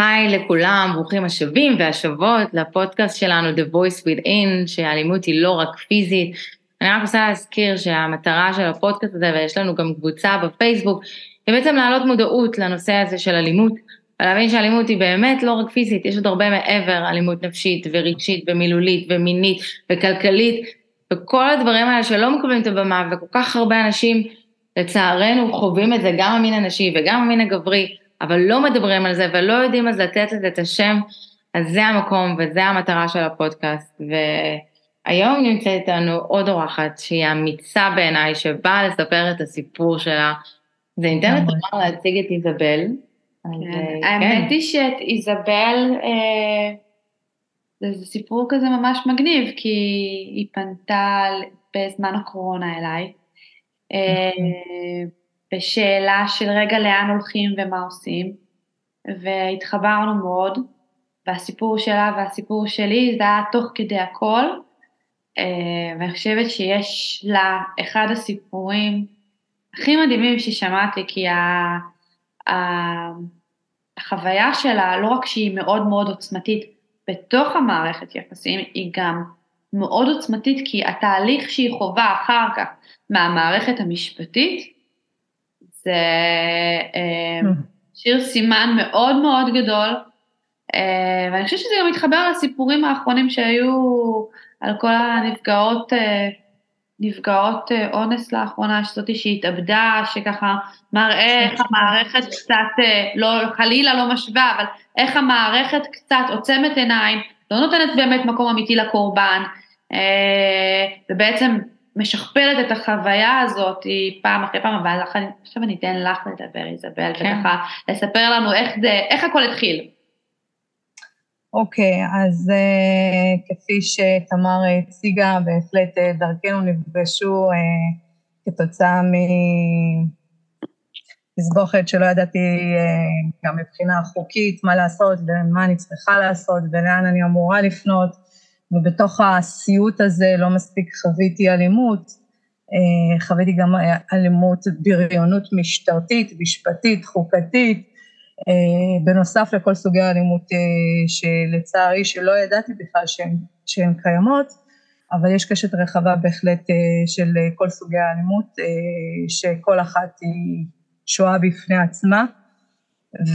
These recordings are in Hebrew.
היי לכולם, ברוכים השבים והשבות לפודקאסט שלנו The Voice Within, שהאלימות היא לא רק פיזית. אני רק רוצה להזכיר שהמטרה של הפודקאסט הזה, ויש לנו גם קבוצה בפייסבוק, היא בעצם להעלות מודעות לנושא הזה של אלימות, ולהבין שאלימות היא באמת לא רק פיזית, יש עוד הרבה מעבר, אלימות נפשית ורגשית ומילולית ומינית וכלכלית, וכל הדברים האלה שלא מקבלים את הבמה, וכל כך הרבה אנשים לצערנו חווים את זה, גם המין הנשי וגם המין הגברי, אבל לא מדברים על זה ולא יודעים אז לתת לזה את השם, אז זה המקום וזה המטרה של הפודקאסט. והיום נמצאת איתנו עוד אורחת שהיא אמיצה בעיניי, שבאה לספר את הסיפור שלה. זה ניתן לתמר להציג את איזבל. כן. האמת היא שאת איזבל, אה, זה סיפור כזה ממש מגניב, כי היא פנתה בזמן הקורונה אליי. בשאלה של רגע לאן הולכים ומה עושים, והתחברנו מאוד, והסיפור שלה והסיפור שלי זה היה תוך כדי הכל, אה, ואני חושבת שיש לה אחד הסיפורים הכי מדהימים ששמעתי, כי החוויה שלה, לא רק שהיא מאוד מאוד עוצמתית בתוך המערכת יחסים, היא גם מאוד עוצמתית כי התהליך שהיא חווה אחר כך מהמערכת המשפטית, זה אה, hmm. שיר סימן מאוד מאוד גדול, אה, ואני חושבת שזה גם מתחבר לסיפורים האחרונים שהיו על כל הנפגעות, אה, נפגעות אונס לאחרונה, שזאתי שהתאבדה, שככה מראה איך המערכת קצת, לא, חלילה לא משווה, אבל איך המערכת קצת עוצמת עיניים, לא נותנת באמת מקום אמיתי לקורבן, ובעצם משכפלת את החוויה הזאת פעם אחרי פעם, אבל עכשיו אני אתן לך לדבר, איזבל, כן. וככה לספר לנו איך זה, איך הכל התחיל. אוקיי, okay, אז uh, כפי שתמר הציגה, בהחלט uh, דרכנו נפגשו uh, כתוצאה מתסבוכת שלא ידעתי uh, גם מבחינה חוקית מה לעשות ומה אני צריכה לעשות ולאן אני אמורה לפנות. ובתוך הסיוט הזה לא מספיק חוויתי אלימות, אה, חוויתי גם אלימות, בריונות משטרתית, משפטית, חוקתית, אה, בנוסף לכל סוגי האלימות אה, שלצערי שלא ידעתי בכלל שהן קיימות, אבל יש קשת רחבה בהחלט של כל סוגי האלימות, שכל אחת היא שואה בפני עצמה.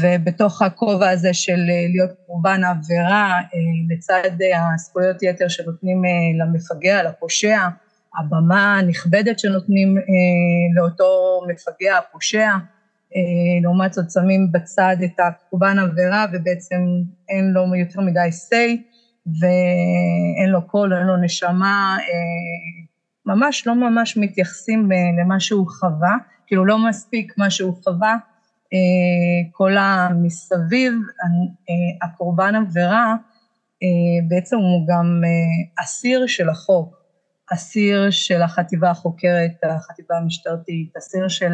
ובתוך הכובע הזה של אה, להיות קורבן עבירה, אה, לצד הזכויות יתר שנותנים אה, למפגע, לפושע, הבמה הנכבדת שנותנים לאותו מפגע, הפושע, לעומת זאת שמים בצד את הקורבן עבירה ובעצם אין לו יותר מדי say ואין לו קול, אין לו נשמה, ממש לא ממש מתייחסים למה שהוא חווה, כאילו לא מספיק מה שהוא חווה, אה, כל המסביב, אה, הקורבן עבירה, אה, בעצם הוא גם אסיר של החוק, אסיר של החטיבה החוקרת, החטיבה המשטרתית, אסיר של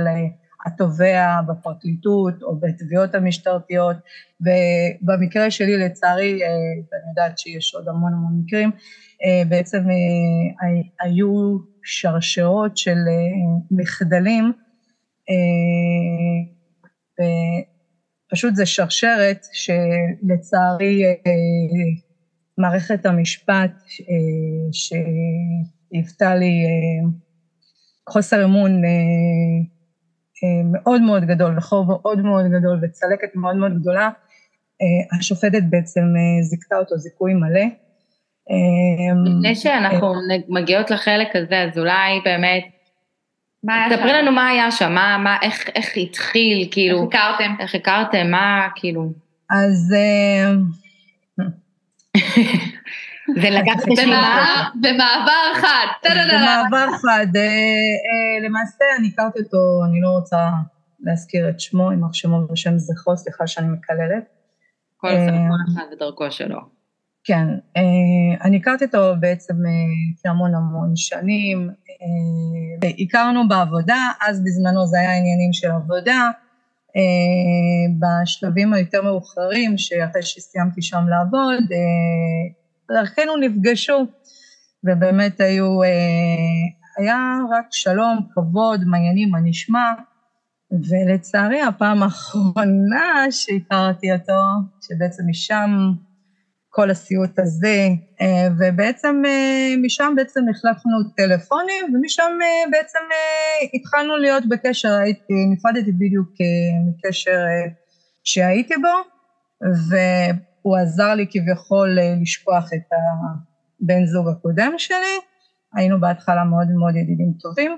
התובע בפרקליטות או בתביעות המשטרתיות, ובמקרה שלי לצערי, ואני יודעת שיש עוד המון המון מקרים, בעצם היו שרשרות של מחדלים ופשוט זה שרשרת שלצערי אה, מערכת המשפט אה, שהיוותה לי אה, חוסר אמון מאוד מאוד גדול וחור מאוד מאוד גדול וצלקת מאוד מאוד גדולה, השופטת בעצם זיכתה אותו זיכוי מלא. לפני שאנחנו מגיעות לחלק הזה, אז אולי באמת מה היה שם? ספרי לנו מה היה שם, מה, מה, איך, איך התחיל, כאילו... איך הכרתם? איך הכרתם, מה, כאילו... אז... אה, זה לקח נשימה. במעבר חד. במעבר חד. אה, אה, למעשה אני הכרתי אותו, אני לא רוצה להזכיר את שמו, יימח שמו ושם זכרו, סליחה שאני מקללת. כל אחד בדרכו שלו. כן, אני הכרתי אותו בעצם לפני המון המון שנים, אה, הכרנו בעבודה, אז בזמנו זה היה עניינים של עבודה, אה, בשלבים היותר מאוחרים, שאחרי שסיימתי שם לעבוד, אה, דרכנו נפגשו, ובאמת היו, היה רק שלום, כבוד, מעניינים, מה נשמע, ולצערי, הפעם האחרונה שהכרתי אותו, שבעצם משם כל הסיוט הזה, אה, ובעצם אה, משם בעצם החלפנו טלפונים, ומשם אה, בעצם התחלנו להיות בקשר, הייתי, נפרדתי בדיוק מקשר שהייתי בו, והוא עזר לי כביכול לשכוח את הבן זוג הקודם שלי, היינו בהתחלה מאוד מאוד ידידים טובים,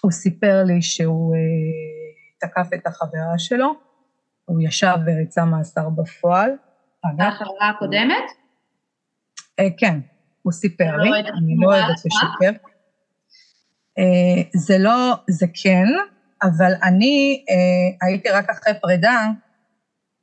הוא סיפר לי שהוא תקף את החברה שלו, הוא ישב וריצה מאסר בפועל, החברה הקודמת? אה, כן, הוא סיפר לי, אני לא אוהבת לשקר. אה, זה לא, זה כן, אבל אני אה, הייתי רק אחרי פרידה,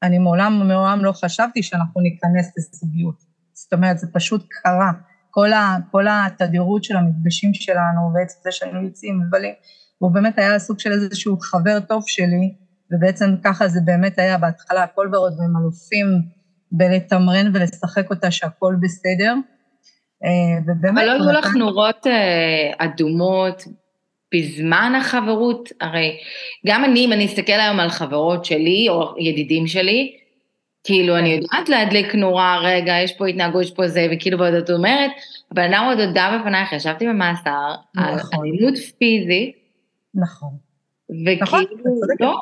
אני מעולם מעולם לא חשבתי שאנחנו ניכנס לזוגיות. זאת אומרת, זה פשוט קרה. כל, ה, כל התדירות של המפגשים שלנו, בעצם זה שהיינו יוצאים מבלים, והוא באמת היה סוג של איזשהו חבר טוב שלי, ובעצם ככה זה באמת היה בהתחלה, הכל ורוד והם אלופים בלתמרן ולשחק אותה שהכל בסדר. אה, ובאמת... אבל לא היו לך נורות אה, אדומות בזמן החברות? הרי גם אני, אם אני אסתכל היום על חברות שלי או ידידים שלי, כאילו אני יודעת להדליק נורה, רגע, יש פה התנהגות, יש פה זה, וכאילו ועוד את אומרת, הבן אדם עוד הודה בפנייך, ישבתי במאסר, נכון. על אלימות פיזית. נכון. וכאילו, נכון, לא,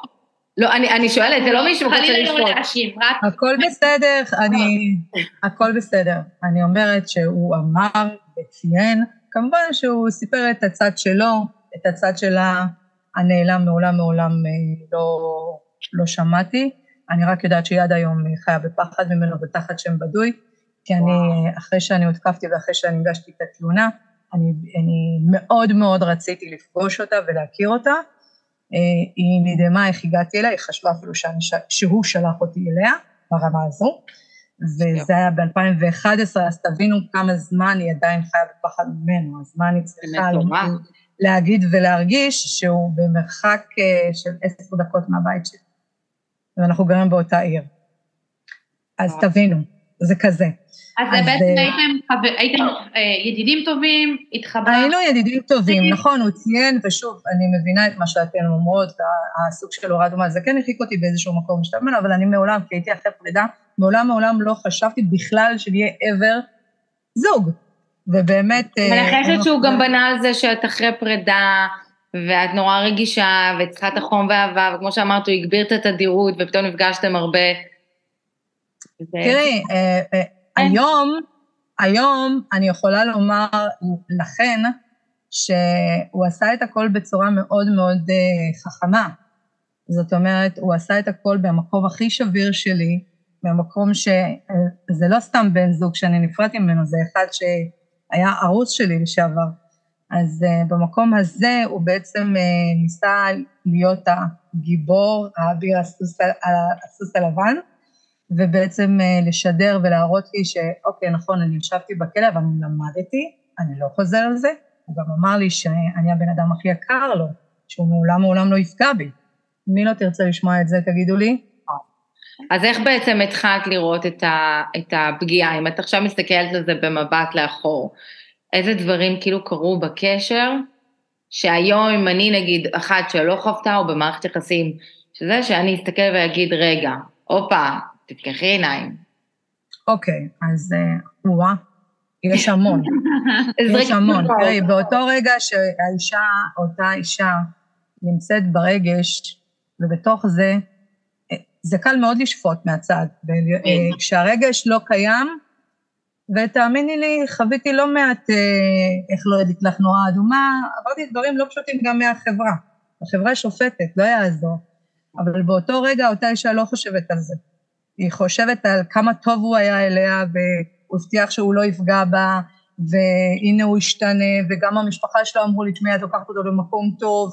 לא, אני, אני שואלת, זה לא מישהו רוצה לשפוט. חלילה לא להאשים, רק... הכל בסדר, אני... הכל בסדר. אני אומרת שהוא אמר וציין, כמובן שהוא סיפר את הצד שלו, את הצד שלה, הנעלם מעולם מעולם אה, לא, לא שמעתי. אני רק יודעת שהיא עד היום חיה בפחד ממנו ותחת שם בדוי, כי אני, אחרי שאני הותקפתי ואחרי שאני הגשתי את התלונה, אני, אני מאוד מאוד רציתי לפגוש אותה ולהכיר אותה, היא נדהמה איך הגעתי אליה, היא חשבה אפילו שאני, שהוא שלח אותי אליה ברמה הזו, וזה היה ב-2011, אז תבינו כמה זמן היא עדיין חיה בפחד ממנו, אז מה אני צריכה להגיד ולהרגיש שהוא במרחק אה, של עשר דקות מהבית שלי, ואנחנו גרים באותה עיר. אז תבינו, זה כזה. אז אז בעצם אה, הייתם, הייתם אה, ידידים טובים, התחברתם. היינו ידידים טובים, נכון, הוא ציין, ושוב, אני מבינה את מה שאתן אומרות, הסוג של הוראה דומה, זה כן הרחיק אותי באיזשהו מקום ממנו, אבל אני מעולם, כי הייתי אחרי פרידה, מעולם מעולם לא חשבתי בכלל שנהיה ever זוג. ובאמת... אה, אני חושבת שהוא גם בנה על זה שאת אחרי פרידה, ואת נורא רגישה, וצריכה את החום ואהבה, וכמו שאמרת, הוא הגביר את התדירות, ופתאום נפגשתם הרבה. תראי, היום, היום אני יכולה לומר לכן שהוא עשה את הכל בצורה מאוד מאוד uh, חכמה. זאת אומרת, הוא עשה את הכל במקום הכי שביר שלי, במקום שזה לא סתם בן זוג שאני נפרדתי ממנו, זה אחד שהיה ערוץ שלי לשעבר. אז במקום הזה הוא בעצם ניסה להיות הגיבור, האביר הסוס, הסוס הלבן, ובעצם אה, לשדר ולהראות לי שאוקיי, נכון, אני ישבתי בכלא, אבל אני למדתי, אני לא חוזר על זה. הוא גם אמר לי שאני הבן אדם הכי יקר לו, שהוא מעולם מעולם לא יפגע בי. מי לא תרצה לשמוע את זה, תגידו לי? אז איך בעצם התחלת לראות את, ה, את הפגיעה? אם את עכשיו מסתכלת על זה במבט לאחור, איזה דברים כאילו קרו בקשר, שהיום אם אני נגיד אחת שלא חוותה או במערכת יחסים, שזה שאני אסתכל ואגיד, רגע, הופה, תפקחי עיניים. אוקיי, אז וואה, יש המון. יש המון. תראי, באותו רגע שהאישה, אותה אישה, נמצאת ברגש, ובתוך זה, אה, זה קל מאוד לשפוט מהצד. אה, כשהרגש לא קיים, ותאמיני לי, חוויתי לא מעט, אה, איך לא ידעתי לך נורא אדומה, עברתי דברים לא פשוטים גם מהחברה. החברה שופטת, לא יעזור. אבל באותו רגע אותה אישה לא חושבת על זה. היא חושבת על כמה טוב הוא היה אליה והוא הבטיח שהוא לא יפגע בה והנה הוא השתנה וגם המשפחה שלו אמרו לי תשמעי את לוקחת אותו למקום טוב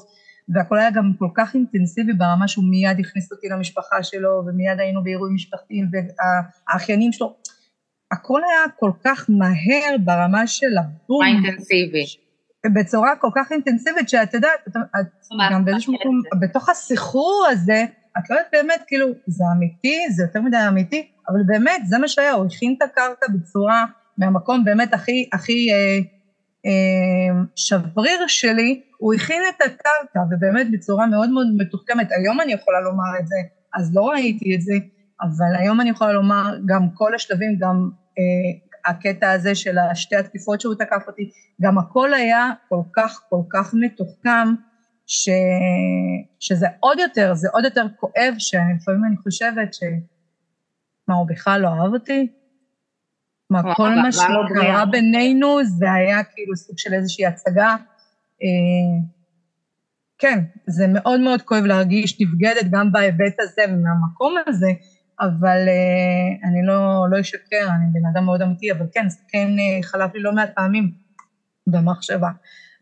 והכל היה גם כל כך אינטנסיבי ברמה שהוא מיד הכניס אותי למשפחה שלו ומיד היינו באירועים משפחתיים והאחיינים שלו הכל היה כל כך מהר ברמה של הבום. אינטנסיבי. בצורה כל כך אינטנסיבית שאת יודעת, את, את גם באיזשהו מקום, בתוך הסחרור הזה, את לא יודעת באמת, כאילו, זה אמיתי, זה יותר מדי אמיתי, אבל באמת, זה מה שהיה, הוא הכין את הקרקע בצורה, מהמקום באמת הכי, הכי, אה, שבריר שלי, הוא הכין את הקרקע, ובאמת בצורה מאוד מאוד מתוחכמת. היום אני יכולה לומר את זה, אז לא ראיתי את זה, אבל היום אני יכולה לומר גם כל השלבים, גם אה, הקטע הזה של השתי התקיפות שהוא תקף אותי, גם הכל היה כל כך כל כך מתוחכם, ש... שזה עוד יותר, זה עוד יותר כואב, שלפעמים אני חושבת ש... מה, הוא בכלל לא אהב אותי? מה, כל מה שקרה בינינו זה היה כאילו סוג של איזושהי הצגה. אה, כן, זה מאוד מאוד כואב להרגיש נבגדת גם בהיבט הזה ומהמקום הזה, אבל אה, אני לא, לא אשקר, אני בן אדם מאוד אמיתי, אבל כן, זה כן אה, חלף לי לא מעט פעמים במחשבה.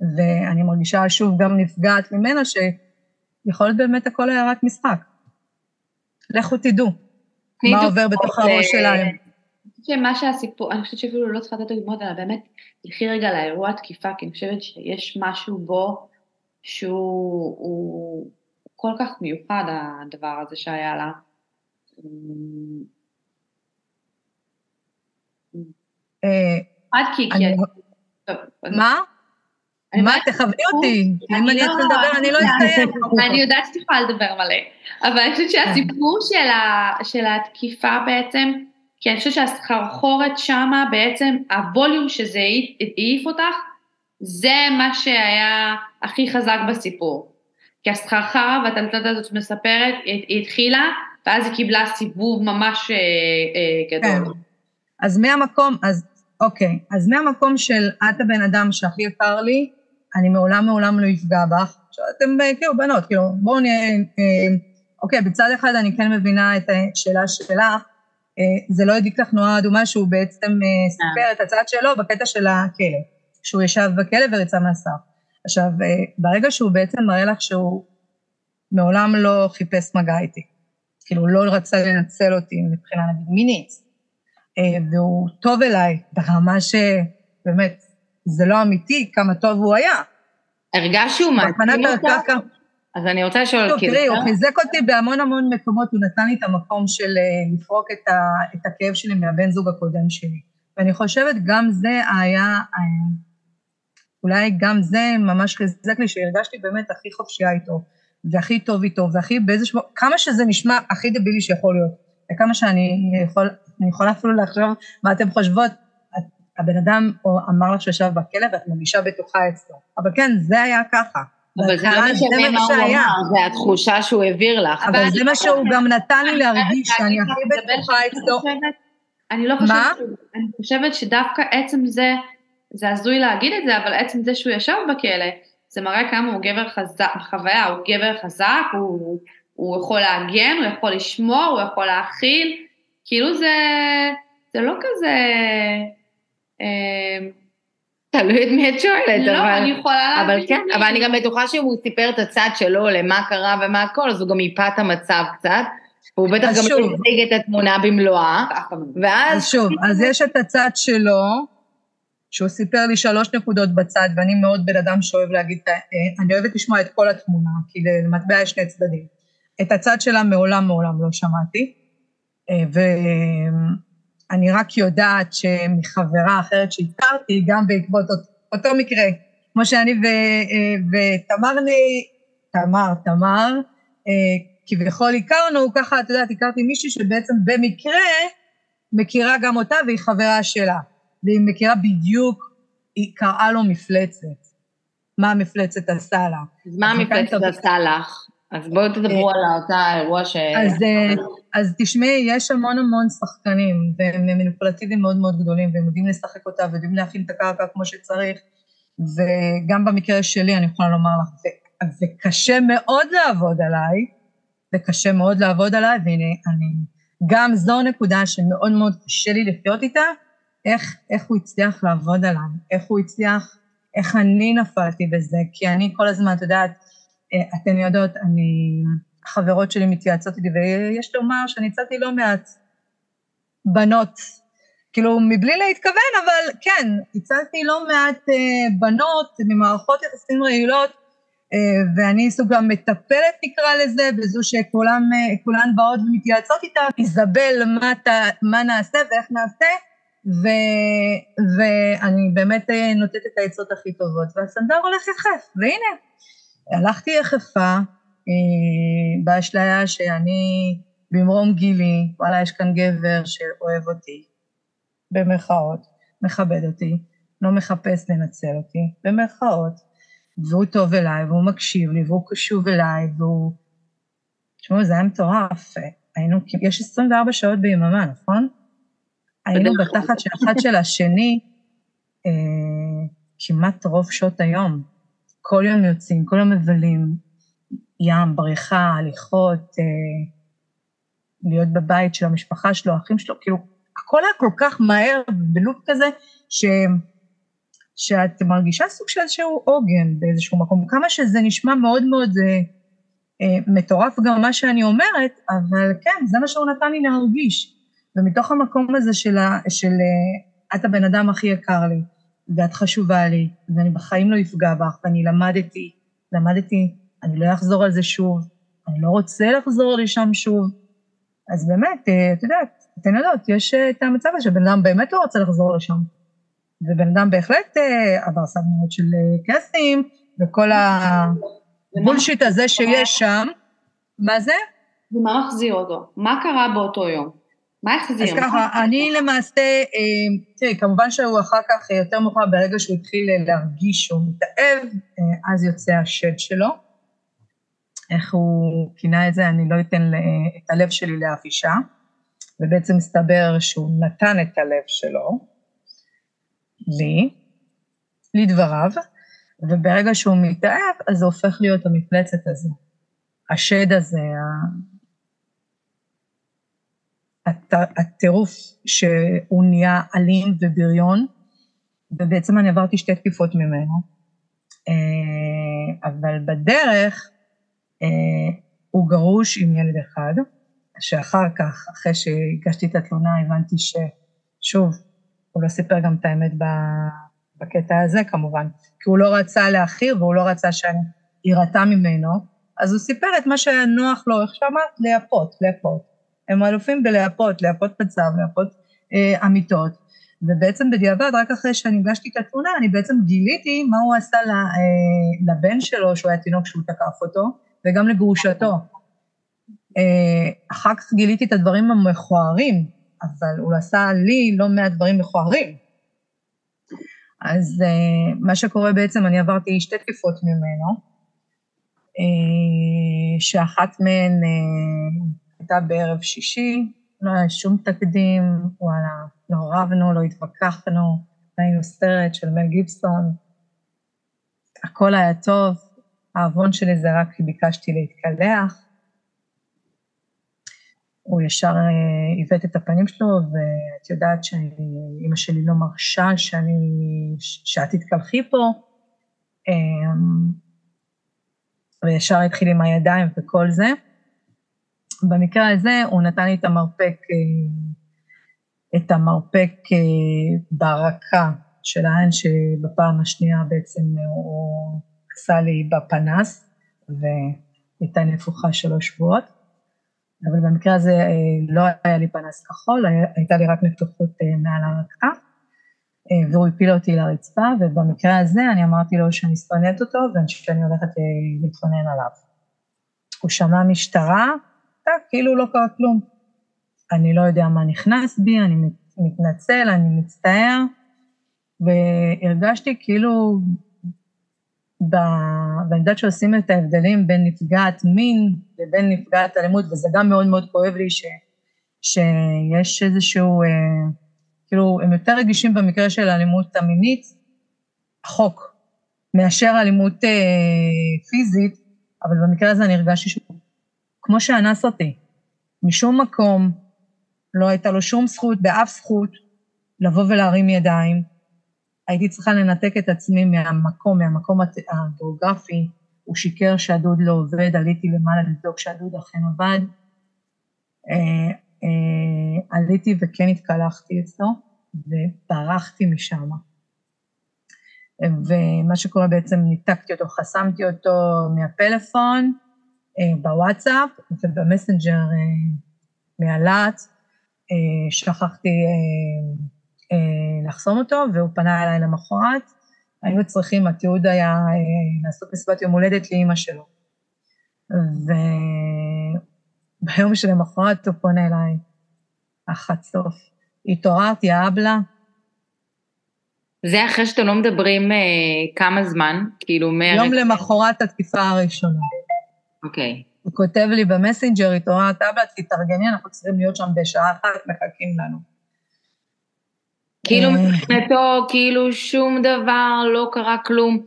ואני מרגישה שוב גם נפגעת ממנה, שיכול להיות באמת הכל היה רק משחק. לכו תדעו מה עובר בתוך הראש שלהם. אני חושבת שמה שהסיפור, אני חושבת שאפילו לא צריכה לתת דוגמאות, אלא באמת, תלכי רגע לאירוע התקיפה, כי אני חושבת שיש משהו בו שהוא הוא כל כך מיוחד, הדבר הזה שהיה לה. אה, עד כי... מה? מה, תכווני אותי, אם אני אתחיל לדבר אני לא אסתיים. אני יודעת שאת יכולה לדבר מלא, אבל אני חושבת שהסיפור של התקיפה בעצם, כי אני חושבת שהסחרחורת שמה בעצם, הווליום שזה העיף אותך, זה מה שהיה הכי חזק בסיפור. כי הסחרחרה והטלטלת הזאת מספרת, היא התחילה, ואז היא קיבלה סיבוב ממש אה, אה, גדול. כן. אז מהמקום, אז אוקיי, אז מהמקום של את הבן אדם שהכי יקר לי, אני מעולם מעולם לא אפגע בך. אתם אה, כאילו בנות, כאילו בואו נהיה, אה, אוקיי, בצד אחד אני כן מבינה את השאלה שלך, אה, זה לא הדליק לך נועה אדומה שהוא בעצם סיפר את הצד שלו בקטע של הכלא, שהוא ישב בכלא וריצה מאסר. עכשיו, ברגע שהוא בעצם מראה לך שהוא מעולם לא חיפש מגע איתי, כאילו לא רצה לנצל אותי מבחינה נגיד מינית, והוא טוב אליי ברמה שבאמת זה לא אמיתי כמה טוב הוא היה. הרגש שהוא מעצים אותך? אז אני רוצה לשאול, טוב, תראי, הוא חיזק אותי בהמון המון מקומות, הוא נתן לי את המקום של אה, לפרוק את, ה, את הכאב שלי מהבן זוג הקודם שלי. ואני חושבת גם זה היה, אה, אולי גם זה ממש חיזק לי, שהרגשתי באמת הכי חופשייה איתו, והכי טוב איתו, והכי באיזשהו, כמה שזה נשמע הכי דבילי שיכול להיות, וכמה שאני יכול, אני יכולה אפילו לחשוב מה אתם חושבות, הבן אדם אמר לך שישב בכלא ואת מרגישה בטוחה אצלו. אבל כן, זה היה ככה. אבל זה לא משנה מה הוא אמר, זה התחושה שהוא העביר לך. אבל זה מה שהוא גם נתן לי להרגיש, שאני הכי בטוחה אצלו. אני לא חושבת, אני חושבת שדווקא עצם זה, זה הזוי להגיד את זה, אבל עצם זה שהוא ישב בכלא, זה מראה כמה הוא גבר חזק, בחוויה, הוא גבר חזק, הוא, הוא יכול להגן, הוא יכול לשמור, הוא יכול להכיל, כאילו זה, זה לא כזה... אמ, תלוי את מי את שואלת, לא, אבל... אני יכולה להבין. אבל כן, אבל אני גם בטוחה שאם הוא סיפר את הצד שלו למה קרה ומה הכל, אז הוא גם ייפה את המצב קצת. הוא בטח גם יציג את התמונה במלואה, ואז... אז שוב, אז יש את הצד שלו, שהוא סיפר לי שלוש נקודות בצד, ואני מאוד בן אדם שאוהב להגיד, אה, אני אוהבת לשמוע את כל התמונה, כי למטבע יש שני צדדים. את הצד שלה מעולם מעולם לא שמעתי, אה, ו... אני רק יודעת שמחברה אחרת שהכרתי, גם בעקבות אותו מקרה, כמו שאני אה, ותמר, תמר, תמר, אה, כביכול הכרנו, ככה, את יודעת, הכרתי מישהי שבעצם במקרה מכירה גם אותה והיא חברה שלה, והיא מכירה בדיוק, היא קראה לו מפלצת. מה המפלצת עשה לה. אז מה המפלצת עשה לך? אז בואו תדברו על אותה אירוע ש... אז, אה, אז תשמעי, יש המון המון שחקנים, והם מניפולטיביים מאוד מאוד גדולים, והם יודעים לשחק אותה, ויודעים להכין את הקרקע כמו שצריך, וגם במקרה שלי, אני יכולה לומר לך, וקשה מאוד לעבוד עליי, וקשה מאוד לעבוד עליי, והנה, אני... גם זו נקודה שמאוד מאוד קשה לי לחיות איתה, איך, איך הוא הצליח לעבוד עליי, איך הוא הצליח, איך אני נפלתי בזה, כי אני כל הזמן, את יודעת, אה, אתן יודעות, אני, חברות שלי מתייעצות איתי, ויש לומר שאני הצעתי לא מעט בנות, כאילו מבלי להתכוון, אבל כן, הצעתי לא מעט אה, בנות ממערכות יחסים רעילות, אה, ואני סוג המטפלת נקרא לזה, וזו שכולן באות ומתייעצות איתה, איזבל, מה, מה נעשה ואיך נעשה, ו, ואני באמת אה, נותנת את העצות הכי טובות, והסנדלר הולך יחף, והנה, הלכתי יחפה, אה, באשליה שאני במרום גילי, וואלה, יש כאן גבר שאוהב אותי, במרכאות, מכבד אותי, לא מחפש לנצל אותי, במרכאות, והוא טוב אליי, והוא מקשיב לי, והוא קשוב אליי, והוא... תשמעו, זה היה מטורף. היינו, יש 24 שעות ביממה, נכון? היינו בתחת של אחד של השני אה, כמעט רוב שעות היום. כל יום יוצאים, כל יום מבלים, ים, בריכה, הליכות, אה, להיות בבית של המשפחה שלו, האחים שלו, כאילו, הכל היה כל כך מהר, בלופ כזה, ש... שאת מרגישה סוג של איזשהו עוגן באיזשהו מקום, כמה שזה נשמע מאוד מאוד אה, אה, מטורף גם מה שאני אומרת, אבל כן, זה מה שהוא נתן לי להרגיש. ומתוך המקום הזה של, ה, של אה, את הבן אדם הכי יקר לי, ואת חשובה לי, ואני בחיים לא אפגע בך, ואני למדתי, למדתי, אני לא אחזור על זה שוב, אני לא רוצה לחזור לשם שוב. אז באמת, אה, את יודעת, אתן יודעות, יש אה, את המצב הזה שבן אדם באמת לא רוצה לחזור לשם. ובן אדם בהחלט עבר סדנאות של קסטים, וכל הבולשיט הזה שיש שם, מה זה? ומה מחזיר אותו? מה קרה באותו יום? מה החזיר? אז ככה, אני למעשה, אה, תראי, כמובן שהוא אחר כך, אה, יותר מאוחר, ברגע שהוא התחיל להרגיש שהוא מתאהב, אה, אז יוצא השד שלו. איך הוא כינה את זה, אני לא אתן את הלב שלי לאף אישה, ובעצם מסתבר שהוא נתן את הלב שלו לי, לדבריו, וברגע שהוא מתאהב, אז זה הופך להיות המפלצת הזו. השד הזה, הטירוף שהוא נהיה אלים ובריון, ובעצם אני עברתי שתי תקיפות ממנו, אה, אבל בדרך הוא גרוש עם ילד אחד, שאחר כך, אחרי שהגשתי את התלונה, הבנתי ששוב, הוא לא סיפר גם את האמת בקטע הזה כמובן, כי הוא לא רצה להכיר והוא לא רצה שאני אירתע ממנו, אז הוא סיפר את מה שהיה נוח לו, איך שאמרת, לייפות, לייפות. הם אלופים בלהפות, להפות מצב, להפות אה, אמיתות. ובעצם בדיעבד, רק אחרי שאני הגשתי את התמונה, אני בעצם גיליתי מה הוא עשה אה, לבן שלו, שהוא היה תינוק שהוא תקף אותו, וגם לגרושתו. אה, אחר כך גיליתי את הדברים המכוערים, אבל הוא עשה לי לא מעט דברים מכוערים. אז אה, מה שקורה בעצם, אני עברתי שתי תקיפות ממנו, אה, שאחת מהן הייתה בערב שישי, לא היה שום תקדים, וואלה, לא רבנו, לא התווכחנו, ראינו סרט של מל גיבסון, הכל היה טוב, העוון שלי זה רק כי ביקשתי להתקלח. הוא ישר אה, עיוות את הפנים שלו, ואת יודעת שאימא שלי לא מרשה שאני, שאת תתקלחי פה. אמ, וישר התחיל עם הידיים וכל זה. במקרה הזה הוא נתן לי את המרפק, אה, את המרפק אה, ברקה של העין, שבפעם השנייה בעצם הוא עשה לי בפנס, והייתה נפוחה שלוש שבועות. אבל במקרה הזה אה, לא היה לי פנס כחול, הייתה לי רק נפתחות מעל הרקה, והוא הפיל אותי לרצפה, ובמקרה הזה אני אמרתי לו שאני שונאת אותו ושאני הולכת להתכונן עליו. הוא שמע משטרה, כאילו לא קרה כלום. אני לא יודע מה נכנס בי, אני מתנצל, אני מצטער, והרגשתי כאילו, ב... ואני יודעת שעושים את ההבדלים בין נפגעת מין לבין נפגעת אלימות, וזה גם מאוד מאוד כואב לי ש... שיש איזשהו, אה, כאילו, הם יותר רגישים במקרה של האלימות המינית, החוק, מאשר אלימות אה, פיזית, אבל במקרה הזה אני הרגשתי שהוא כמו שאנס אותי. משום מקום לא הייתה לו שום זכות, באף זכות, לבוא ולהרים ידיים. הייתי צריכה לנתק את עצמי מהמקום, מהמקום הגיאוגרפי. הוא שיקר שהדוד לא עובד, עליתי למעלה לבדוק שהדוד אכן עובד. אה, אה, עליתי וכן התקלחתי אצלו, וברחתי משם. ומה שקורה בעצם, ניתקתי אותו, חסמתי אותו מהפלאפון, אה, בוואטסאפ ובמסנג'ר אה, מהלהט. אה, שכחתי אה, לחסום אותו, והוא פנה אליי למחרת. היינו צריכים, התיעוד היה אה, לעשות מסיבת יום הולדת לאימא שלו. וביום שלמחרת הוא פונה אליי, החצוף. התעוררתי, האבלה. זה אחרי שאתם לא מדברים אה, כמה זמן? כאילו מ... יום למחרת התקיפה הראשונה. אוקיי. הוא כותב לי במסנג'ר, התעוררת אבלה, תתארגני, אנחנו צריכים להיות שם בשעה אחת, מחכים לנו. כאילו אה. מבחינתו, כאילו שום דבר, לא קרה כלום.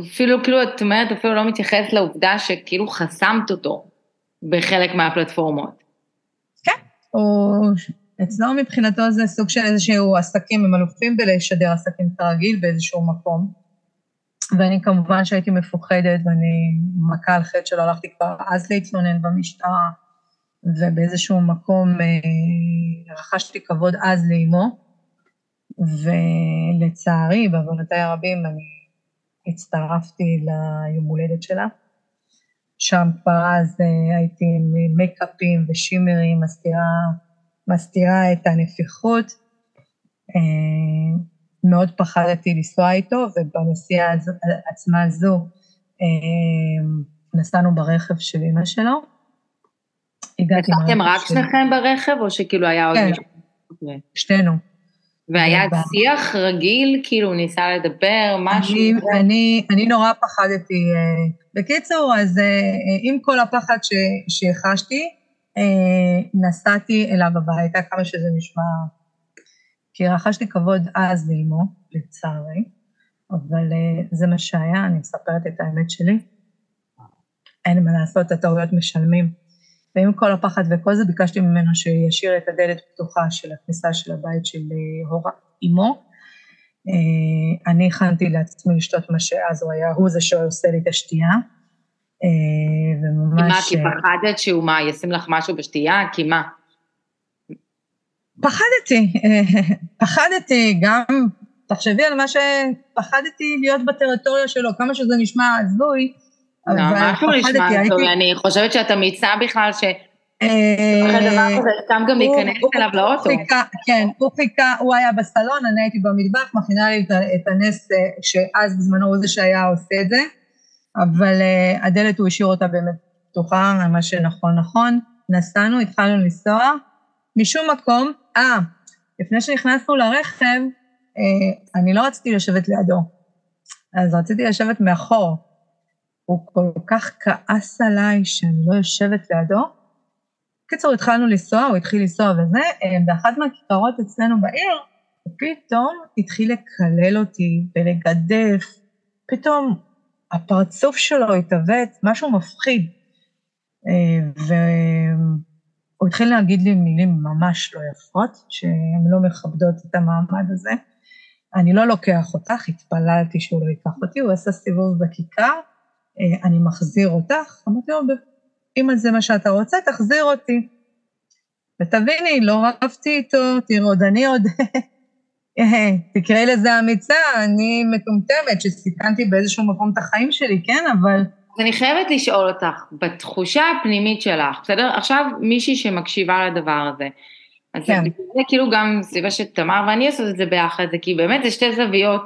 אפילו, כאילו, את אומרת, אפילו לא מתייחס לעובדה שכאילו חסמת אותו בחלק מהפלטפורמות. הוא, אצלו מבחינתו זה סוג של איזשהו עסקים, הם אלופים בלשדר עסקים כרגיל באיזשהו מקום. ואני כמובן שהייתי מפוחדת, ואני מכה על חטא שלא הלכתי כבר אז להתלונן במשטרה, ובאיזשהו מקום אה, רכשתי כבוד אז לאימו, ולצערי, בעוונותיי הרבים, אני הצטרפתי ליום הולדת שלה. שם כבר אז אה, הייתי עם מייקאפים ושימרים, מסתירה, מסתירה את הנפיחות. אה, מאוד פחדתי לנסוע איתו, ובנסיעה עצמה הזו אה, נסענו ברכב של אמא שלו. הגעתי נסעתם רק. שניכם ברכב, או שכאילו היה עוד כן. מישהו? אוקיי. שנינו. והיה שיח רגיל, כאילו ניסה לדבר, משהו? אני, אני, אני נורא פחדתי. אה, בקיצור, אז אה, אה, עם כל הפחד ש, שחשתי, נסעתי אליו הביתה, כמה שזה נשמע, כי רכשתי כבוד אז לאמו, לצערי, אבל זה מה שהיה, אני מספרת את האמת שלי. אין מה לעשות, הטעויות משלמים. ועם כל הפחד וכל זה, ביקשתי ממנו שישאיר את הדלת פתוחה של הכניסה של הבית של אה, הורה, אמו. אה, אני הכנתי לעצמי לשתות מה שאז הוא היה, הוא זה שעושה לי את השתייה. אה, כי מה, וממש... כי פחדת שהוא מה, ישים לך משהו בשתייה? כי מה? פחדתי, פחדתי גם, תחשבי על מה שפחדתי להיות בטריטוריה שלו, כמה שזה נשמע הזוי, לא, נשמע טוב. אני חושבת שאת אמיצה בכלל, ש... אה, סתם גם להיכנס אליו לאוטו. כן, הוא חיכה, הוא היה בסלון, אני הייתי במטבח, מכינה לי את הנס אה, שאז בזמנו הוא זה שהיה עושה את זה, אבל אה, הדלת הוא השאיר אותה באמת פתוחה, מה שנכון נכון. נסענו, התחלנו לנסוע, משום מקום, אה, לפני שנכנסנו לרכב, אני לא רציתי לשבת לידו, אז רציתי לשבת מאחור. הוא כל כך כעס עליי שאני לא יושבת לידו, קיצור, התחלנו לנסוע, הוא התחיל לנסוע וזה, אה, באחת מהכיכרות אצלנו בעיר, הוא פתאום התחיל לקלל אותי ולגדף. פתאום הפרצוף שלו התעוות, משהו מפחיד. אה, והוא התחיל להגיד לי מילים ממש לא יפות, שהן לא מכבדות את המעמד הזה. אני לא לוקח אותך, התפללתי שהוא לא ייקח אותי, הוא עשה סיבוב בכיכר, אני מחזיר אותך. אמרתי לו, אם זה מה שאתה רוצה, תחזיר אותי. ותביני, לא רבתי איתו, תראו, עוד אני עוד... תקראי לזה אמיצה, אני מטומטמת שסיכנתי באיזשהו מקום את החיים שלי, כן? אבל אני חייבת לשאול אותך, בתחושה הפנימית שלך, בסדר? עכשיו מישהי שמקשיבה לדבר הזה, אז כן. זה כאילו גם סביבה שתמר ואני עושות את זה ביחד, זה כי באמת זה שתי זוויות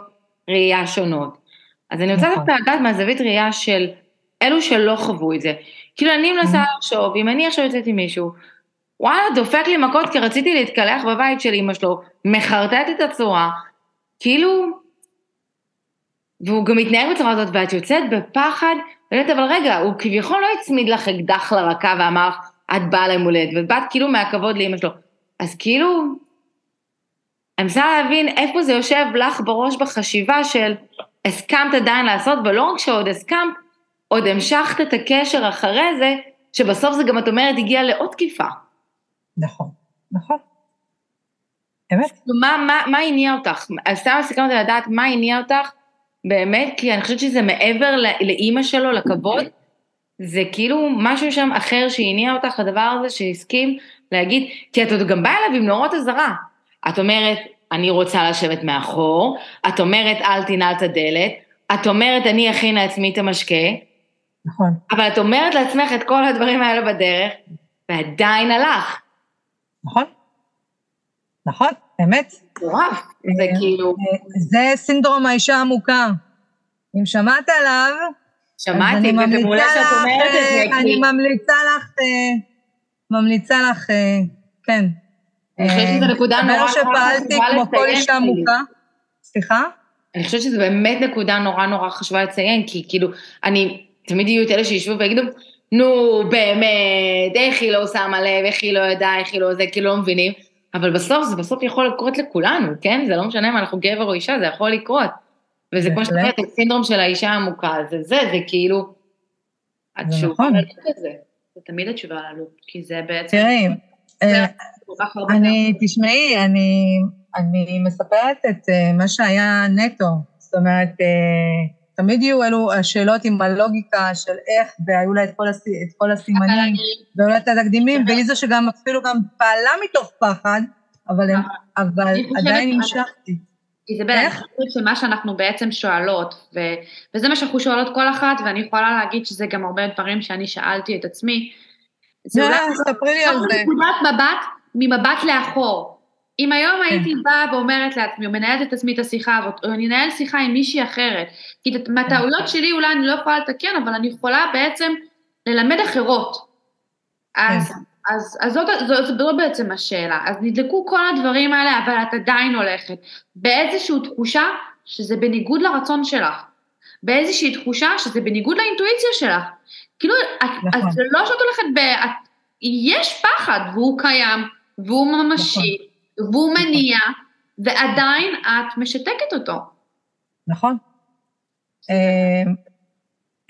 ראייה שונות. אז אני רוצה נכון. דווקא לדעת מהזווית ראייה של אלו שלא חוו את זה. כאילו אני מנסה Mhm. לחשוב, אם אני עכשיו יוצאת עם מישהו, וואלה, דופק לי מכות כי רציתי להתקלח בבית של אמא שלו, מחרטט את הצורה, כאילו, והוא גם מתנהג בצורה הזאת, ואת יוצאת בפחד, באמת, אבל רגע, הוא כביכול לא הצמיד לך אקדח לרקה ואמר, את באה ליום הולדת, ואת באת כאילו מהכבוד לאמא שלו. אז כאילו, אני מנסה להבין איפה זה יושב לך בראש בחשיבה של הסכמת עדיין לעשות, ולא רק שעוד הסכמת, עוד המשכת את הקשר אחרי זה, שבסוף זה גם, את אומרת, הגיע לעוד תקיפה. נכון, נכון. אמת. מה, מה, מה הניע אותך? סתם אותי לדעת מה הניע אותך באמת, כי אני חושבת שזה מעבר לאימא שלו, לכבוד, זה כאילו משהו שם אחר שהניע אותך לדבר הזה, שהסכים להגיד, כי את עוד גם באה אליו עם נורות אזהרה. את אומרת, אני רוצה לשבת מאחור, את אומרת, אל תנעל את הדלת, את אומרת, אני אכין לעצמי את המשקה, נכון. אבל את אומרת לעצמך את כל הדברים האלה בדרך, ועדיין הלך. נכון? נכון. אמת. מטורף. זה אה, כאילו, זה סינדרום האישה המוכה. אם שמעת עליו, שמעתי, וזה מעולה שאת אומרת את זה, אה, אני ממליצה לך, אה, ממליצה לך, אה, כן. אני חושבת שזו אה, נקודה מסתבר נורא נורא שפעלתי כמו כל אישה. מוכה. סליחה? אני חושבת שזו באמת נקודה נורא נורא חשובה לציין, כי כאילו, אני, תמיד יהיו את אלה שישבו ויגידו, נו, באמת, איך היא לא שמה לב, איך היא לא יודעה, איך היא לא זה, כאילו לא מבינים, אבל בסוף, זה בסוף יכול לקרות לכולנו, כן? זה לא משנה אם אנחנו גבר או אישה, זה יכול לקרות. וזה כמו שאת בהחלט. אומרת, הסינדרום של האישה העמוקה, זה זה, זה כאילו, התשובה נכון. ללוק הזה. זה תמיד התשובה ללופ, כי זה בעצם תראי, אה. אני, תשמעי, אני, אני מספרת את אה, מה שהיה נטו. זאת אומרת, אה, תמיד יהיו אלו השאלות עם הלוגיקה של איך, והיו לה את כל, הס, את כל אבל הסימנים, והיו לה את התקדימים, והיא זו שגם אפילו גם פעלה מתוך פחד, אבל, הם, אבל אני חושבת- עדיין המשכתי. איזבל, אני? חושבת שמה שאנחנו בעצם שואלות, ו, וזה מה שאנחנו שואלות כל אחת, ואני יכולה להגיד שזה גם הרבה דברים שאני שאלתי את עצמי, זה אולי ספרי לי על זה. נקודת מבט, ממבט לאחור. אם היום כן. הייתי באה ואומרת לעצמי, או מנהלת את עצמי את השיחה הזאת, או אני אנהל שיחה עם מישהי אחרת, כי מהטעויות שלי אולי אני לא יכולה לתקן, אבל אני יכולה בעצם ללמד אחרות. אז, כן. אז, אז זאת, זאת, זאת, זאת בעצם השאלה. אז נדלקו כל הדברים האלה, אבל את עדיין הולכת. באיזושהי תחושה שזה בניגוד לרצון שלך. באיזושהי תחושה שזה בניגוד לאינטואיציה שלך. כאילו, נכון. זה לא שאת הולכת ב... את, יש פחד, והוא קיים, והוא ממשי, והוא נכון. מניע, ועדיין את משתקת אותו. נכון. אה,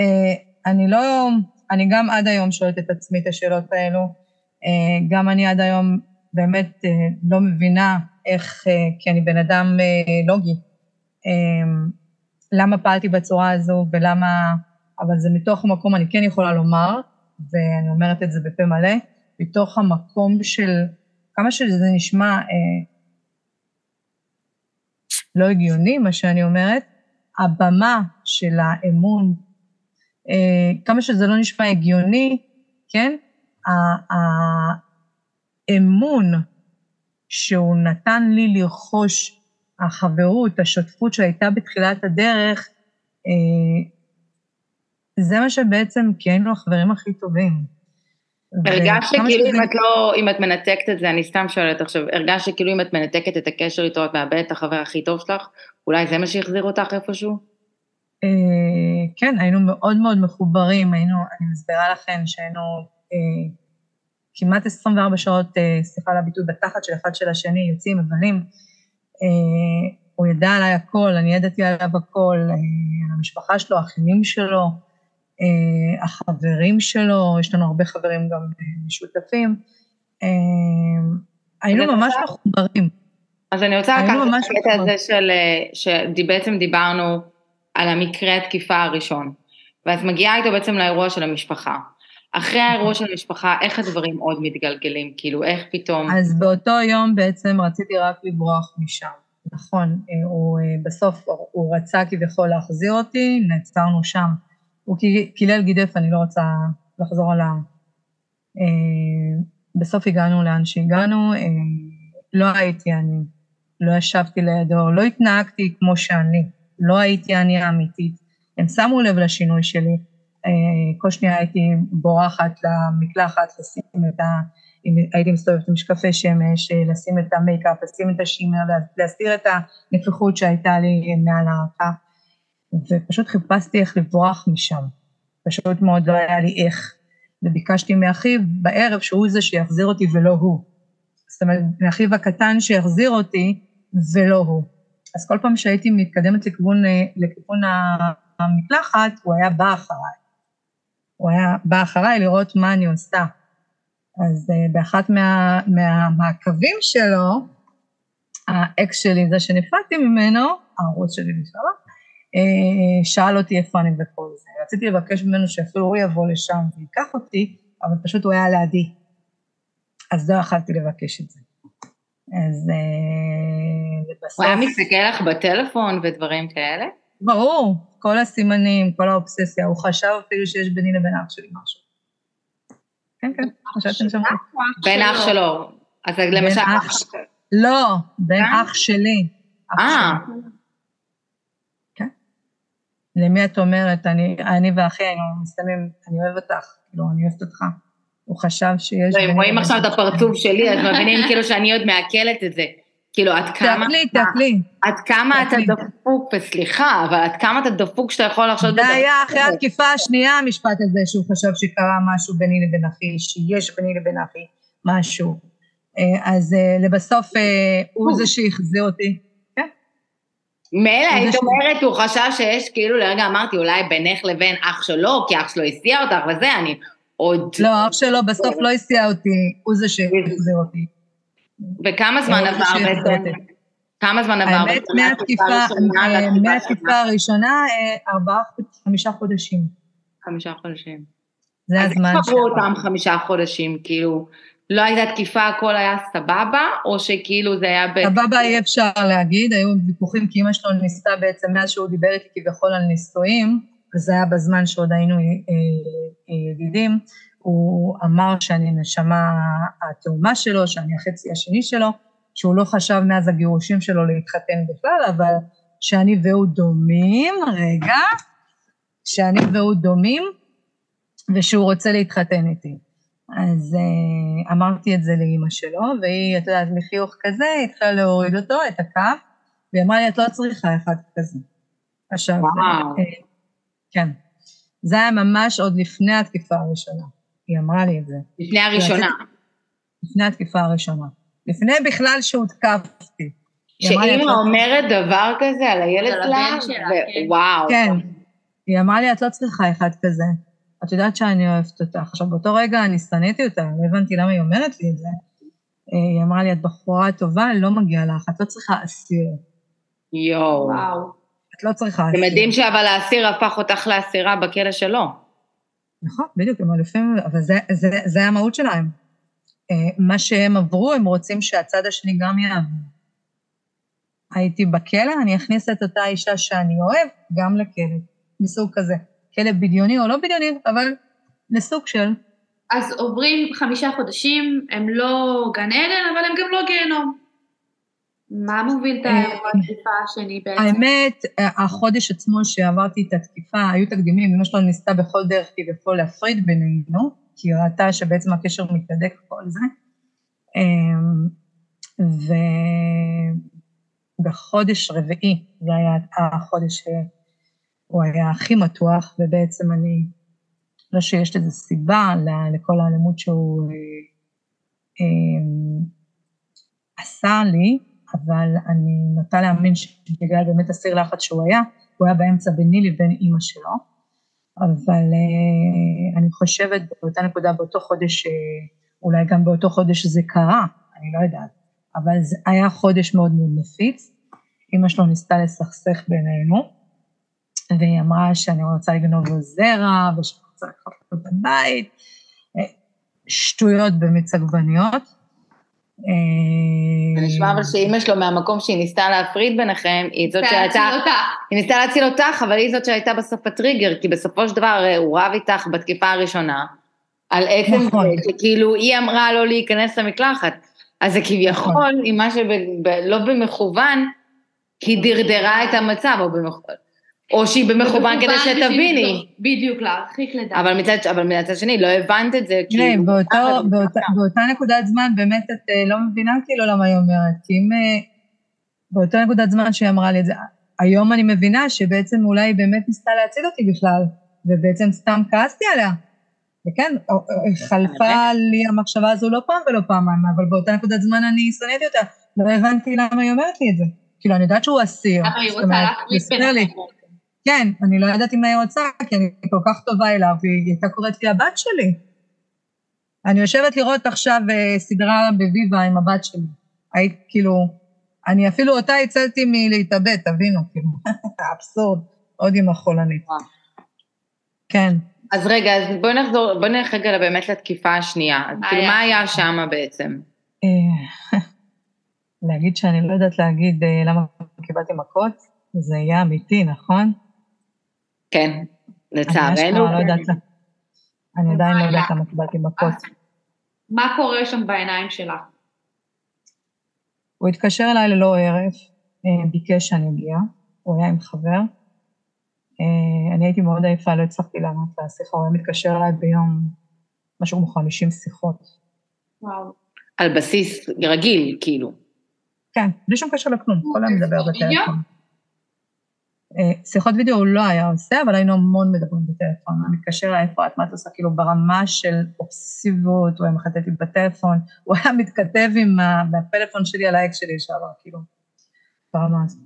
אה, אני לא, אני גם עד היום שואלת את עצמי את השאלות האלו. אה, גם אני עד היום באמת אה, לא מבינה איך, אה, כי אני בן אדם אה, לוגי, אה, למה פעלתי בצורה הזו ולמה, אבל זה מתוך המקום, אני כן יכולה לומר, ואני אומרת את זה בפה מלא, מתוך המקום של, כמה שזה נשמע אה, לא הגיוני, מה שאני אומרת, הבמה של האמון, אה, כמה שזה לא נשמע הגיוני, כן? האמון שהוא נתן לי לרכוש, החברות, השותפות שהייתה בתחילת הדרך, אה, זה מה שבעצם, כי היינו החברים הכי טובים. הרגשת שכאילו שזה- אם את לא, אם את מנתקת את זה, אני סתם שואלת עכשיו, הרגשת שכאילו אם את מנתקת את הקשר איתו, את מאבדת את החבר הכי טוב שלך? אולי זה מה שהחזיר אותך איפשהו? אה, כן, היינו מאוד מאוד מחוברים, היינו, אני מסבירה לכם שהיינו אה, כמעט 24 שעות, אה, סליחה על הביטוי, בתחת של אחד של השני, יוצאים, מבלים. אה, הוא ידע עליי הכל, אני ידעתי עליו הכל, אה, על המשפחה שלו, האחיינים שלו, החברים שלו, יש לנו הרבה חברים גם אה, משותפים. אה, היינו ממש מחוברים. אז אני רוצה לקחת את הקטע. הזה של, אה, שבעצם דיברנו על המקרה התקיפה הראשון, ואת מגיעה איתו בעצם לאירוע של המשפחה. אחרי האירוע של המשפחה, איך הדברים עוד מתגלגלים? כאילו, איך פתאום... אז באותו יום בעצם רציתי רק לברוח משם. נכון, אה, הוא אה, בסוף, הוא רצה כביכול להחזיר אותי, נעצרנו שם. הוא קי- קילל גידף, אני לא רוצה לחזור על ה... אה, בסוף הגענו לאן שהגענו, אה, לא הייתי אני, לא ישבתי לידו, לא התנהגתי כמו שאני, לא הייתי אני האמיתית. הם שמו לב לשינוי שלי. אה, כל שנייה הייתי בורחת למקלחת, לשים את ה... הייתי מסתובבת עם משקפי שמש, לשים את המייקאפ, לשים את השימר, לה- להסתיר את הנפיחות שהייתה לי מעל הרקה, ופשוט חיפשתי איך לברוח משם. פשוט מאוד לא היה לי איך. וביקשתי מאחיו בערב שהוא זה שיחזיר אותי ולא הוא. זאת אומרת, מאחיו הקטן שיחזיר אותי ולא הוא. אז כל פעם שהייתי מתקדמת לכיוון, אה, לכיוון המקלחת, הוא היה בא אחריי. הוא היה בא אחריי לראות מה אני עושה. אז uh, באחת מה, מהמעקבים שלו, האקס שלי, זה שנפרדתי ממנו, הערוץ שלי uh, שאל אותי איפה אני וכל זה. רציתי לבקש ממנו שאפילו הוא יבוא לשם ויקח אותי, אבל פשוט הוא היה לידי. אז לא יכלתי לבקש את זה. אז uh, הוא היה בסוף, מסתכל לך בטלפון ודברים כאלה? ברור, כל הסימנים, כל האובססיה, הוא חשב אפילו שיש ביני לבין אח שלי משהו. כן, כן, חשבתם שם. בין אח שלו. אז למשל, אח לא, בן אה? אח שלי. אה. למי את אומרת? אני, אני ואחי היינו מסתיימים, אני אוהב אותך, כאילו, אני אוהבת אותך. הוא חשב שיש... לא, אם רואים עכשיו את. הפרצוף שלי, אז מבינים כאילו שאני עוד מעכלת את זה. כאילו, עד כמה... תעכלי, תעכלי. עד כמה אתה. דפוק, וסליחה, אבל עד כמה אתה דפוק שאתה יכול לחשוב... זה היה אחרי. התקיפה השנייה, המשפט הזה, שהוא חשב שקרה משהו ביני לבין אחי, שיש ביני לבין אחי משהו. אה, אז אה, לבסוף אה, הוא זה שהחזיר אותי. מילא היית אומרת, הוא חשב שיש, כאילו, לרגע אמרתי, אולי בינך לבין אח שלו, כי אח שלו הסיע אותך וזה, אני עוד... לא, אח שלו בסוף לא הסיע אותי, הוא זה שהחזיר אותי. וכמה זמן עבר בעצם? כמה זמן עבר? האמת, מהתקיפה, הראשונה אה, אה, ארבעה, חמישה חודשים. חמישה חודשים. זה אז הזמן איך עברו. אותם חמישה חודשים? כאילו, לא הייתה תקיפה, הכל היה סבבה, או שכאילו זה היה. סבבה אי אפשר להגיד, היו ויכוחים כי אמא שלו ניסתה בעצם מאז שהוא דיבר איתי כביכול על נישואים, וזה היה בזמן שעוד היינו אה, אה, ידידים, הוא אמר שאני נשמה התאומה שלו, שאני החצי השני שלו, שהוא לא חשב מאז הגירושים שלו להתחתן בכלל, אבל שאני והוא דומים, רגע, שאני והוא דומים, ושהוא רוצה להתחתן איתי. אז uh, אמרתי את זה לאימא שלו, והיא, את יודעת, מחיוך כזה, התחילה להוריד אותו, את הקו, והיא אמרה לי, את לא צריכה אחד כזה. עכשיו, וואו. אה, כן. זה היה ממש עוד לפני התקיפה הראשונה. היא אמרה לי את זה. לפני הראשונה. לפני התקיפה הראשונה. לפני בכלל שהותקפתי. היא אמרה לי, "את שאימא לא- אומרת דבר כזה על הילד שלה, שלה, כן. ווואו. כן. היא אמרה לי, את לא צריכה אחד כזה. את יודעת שאני אוהבת אותך. עכשיו, באותו רגע אני שנאתי אותה, לא הבנתי למה היא אומרת לי את זה. היא אמרה לי, את בחורה טובה, לא מגיע לך, את לא צריכה אסיר. יואו. וואו. את לא צריכה אסיר. יודעים שאבל האסיר הפך אותך לאסירה בכלא שלו. נכון, בדיוק, הם אלופים, אבל זה, זה, זה המהות שלהם. אה, מה שהם עברו, הם רוצים שהצד השני גם יעבור. הייתי בכלא, אני אכניס את אותה אישה שאני אוהב גם לכלא, מסוג כזה. כלא בדיוני או לא בדיוני, אבל לסוג של. אז עוברים חמישה חודשים, הם לא גן עדן, אבל הם גם לא גיהנום. מה מוביל את אה, האירוע התקיפה השני בעצם? האמת, החודש עצמו שעברתי את התקיפה, היו תקדימים, אמא שלו ניסתה בכל דרך כביכול להפריד בינינו, כי היא ראתה שבעצם הקשר מתהדק וכל זה. אמ, ובחודש רביעי, זה היה החודש שהוא היה הכי מתוח, ובעצם אני, לא שיש לזה סיבה לכל האלימות שהוא אה, אה, עשה לי, אבל אני נוטה להאמין שבגלל באמת הסיר לחץ שהוא היה, הוא היה באמצע ביני לבין אימא שלו. אבל אה, אני חושבת באותה נקודה, באותו חודש, אה, אולי גם באותו חודש זה קרה, אני לא יודעת, אבל זה היה חודש מאוד מאוד נפיץ. אימא שלו ניסתה לסכסך בינינו, והיא אמרה שאני רוצה לגנוב לו זרע, ושאני רוצה לקחת לו את הבית, אה, שטויות במיץ עגבניות. זה נשמע אבל שאימא שלו מהמקום שהיא ניסתה להפריד ביניכם, היא זאת שהייתה... היא ניסתה להציל אותך, אבל היא זאת שהייתה בסוף הטריגר, כי בסופו של דבר הרי הוא רב איתך בתקיפה הראשונה, על עצם נכון. זה שכאילו היא אמרה לא להיכנס למקלחת. אז זה כביכול, נכון. עם מה שלא במכוון, היא דרדרה את המצב, או במכוון. או שהיא במכוון כדי שתביני. בדיוק, להרחיק לדעת. אבל מצד, אבל מצד שני, לא הבנת את זה. כאילו, באותו- באותה- באותה נקודת זמן באמת את אה, לא מבינה כאילו למה היא אומרת, כי אם אה, באותה נקודת זמן שהיא אמרה לי את זה, היום אני מבינה שבעצם אולי היא באמת ניסתה להציל אותי בכלל, ובעצם סתם כעסתי עליה. וכן, או- חלפה לי המחשבה הזו לא פעם ולא פעמיים, אבל באותה נקודת זמן אני שנאתי אותה, לא הבנתי למה היא אומרת לי את זה. כאילו, אני יודעת שהוא אסיר. למה היא רוצה הסביר לי. ביניכם? כן, אני לא ידעתי מה היא רוצה, כי אני כל כך טובה אליו, והיא הייתה קוראת לי הבת שלי. אני יושבת לראות עכשיו אה, סדרה בוויבה עם הבת שלי. היית כאילו, אני אפילו אותה הצלתי מלהתאבד, תבינו, כאילו, אבסורד, עוד עם החולנית. כן. אז רגע, אז בואי נחזור, בואי נלך רגע באמת לתקיפה השנייה. אז מה כאילו, היה? מה היה שמה בעצם? אה, להגיד שאני לא יודעת להגיד אה, למה קיבלתי מכות, זה יהיה אמיתי, נכון? כן, אני לצערנו. לא אני עדיין לא יודעת? למה קיבלתי מכות. מה קורה שם בעיניים שלה? הוא התקשר אליי ללא הרף, אה, ביקש שאני אגיע, הוא היה עם חבר. אה, אני הייתי מאוד עייפה, לא הצלחתי לענות לשיחה, הוא היה מתקשר אליי ביום משהו כמו 50 שיחות. וואו. על בסיס רגיל, כאילו. כן, בלי שום קשר לכלום, כל היום מדבר שיחות וידאו? בטלפון. אה, שיחות וידאו הוא לא היה עושה, אבל היינו המון מדברים בטלפון. הוא מתקשר אליי, את, מה את עושה? כאילו ברמה של אובססיביות, הוא היה מחטט לי בטלפון, הוא היה מתכתב עם ה- בפלאפון שלי על האקס שלי לשעבר, כאילו, ברמה הזאת.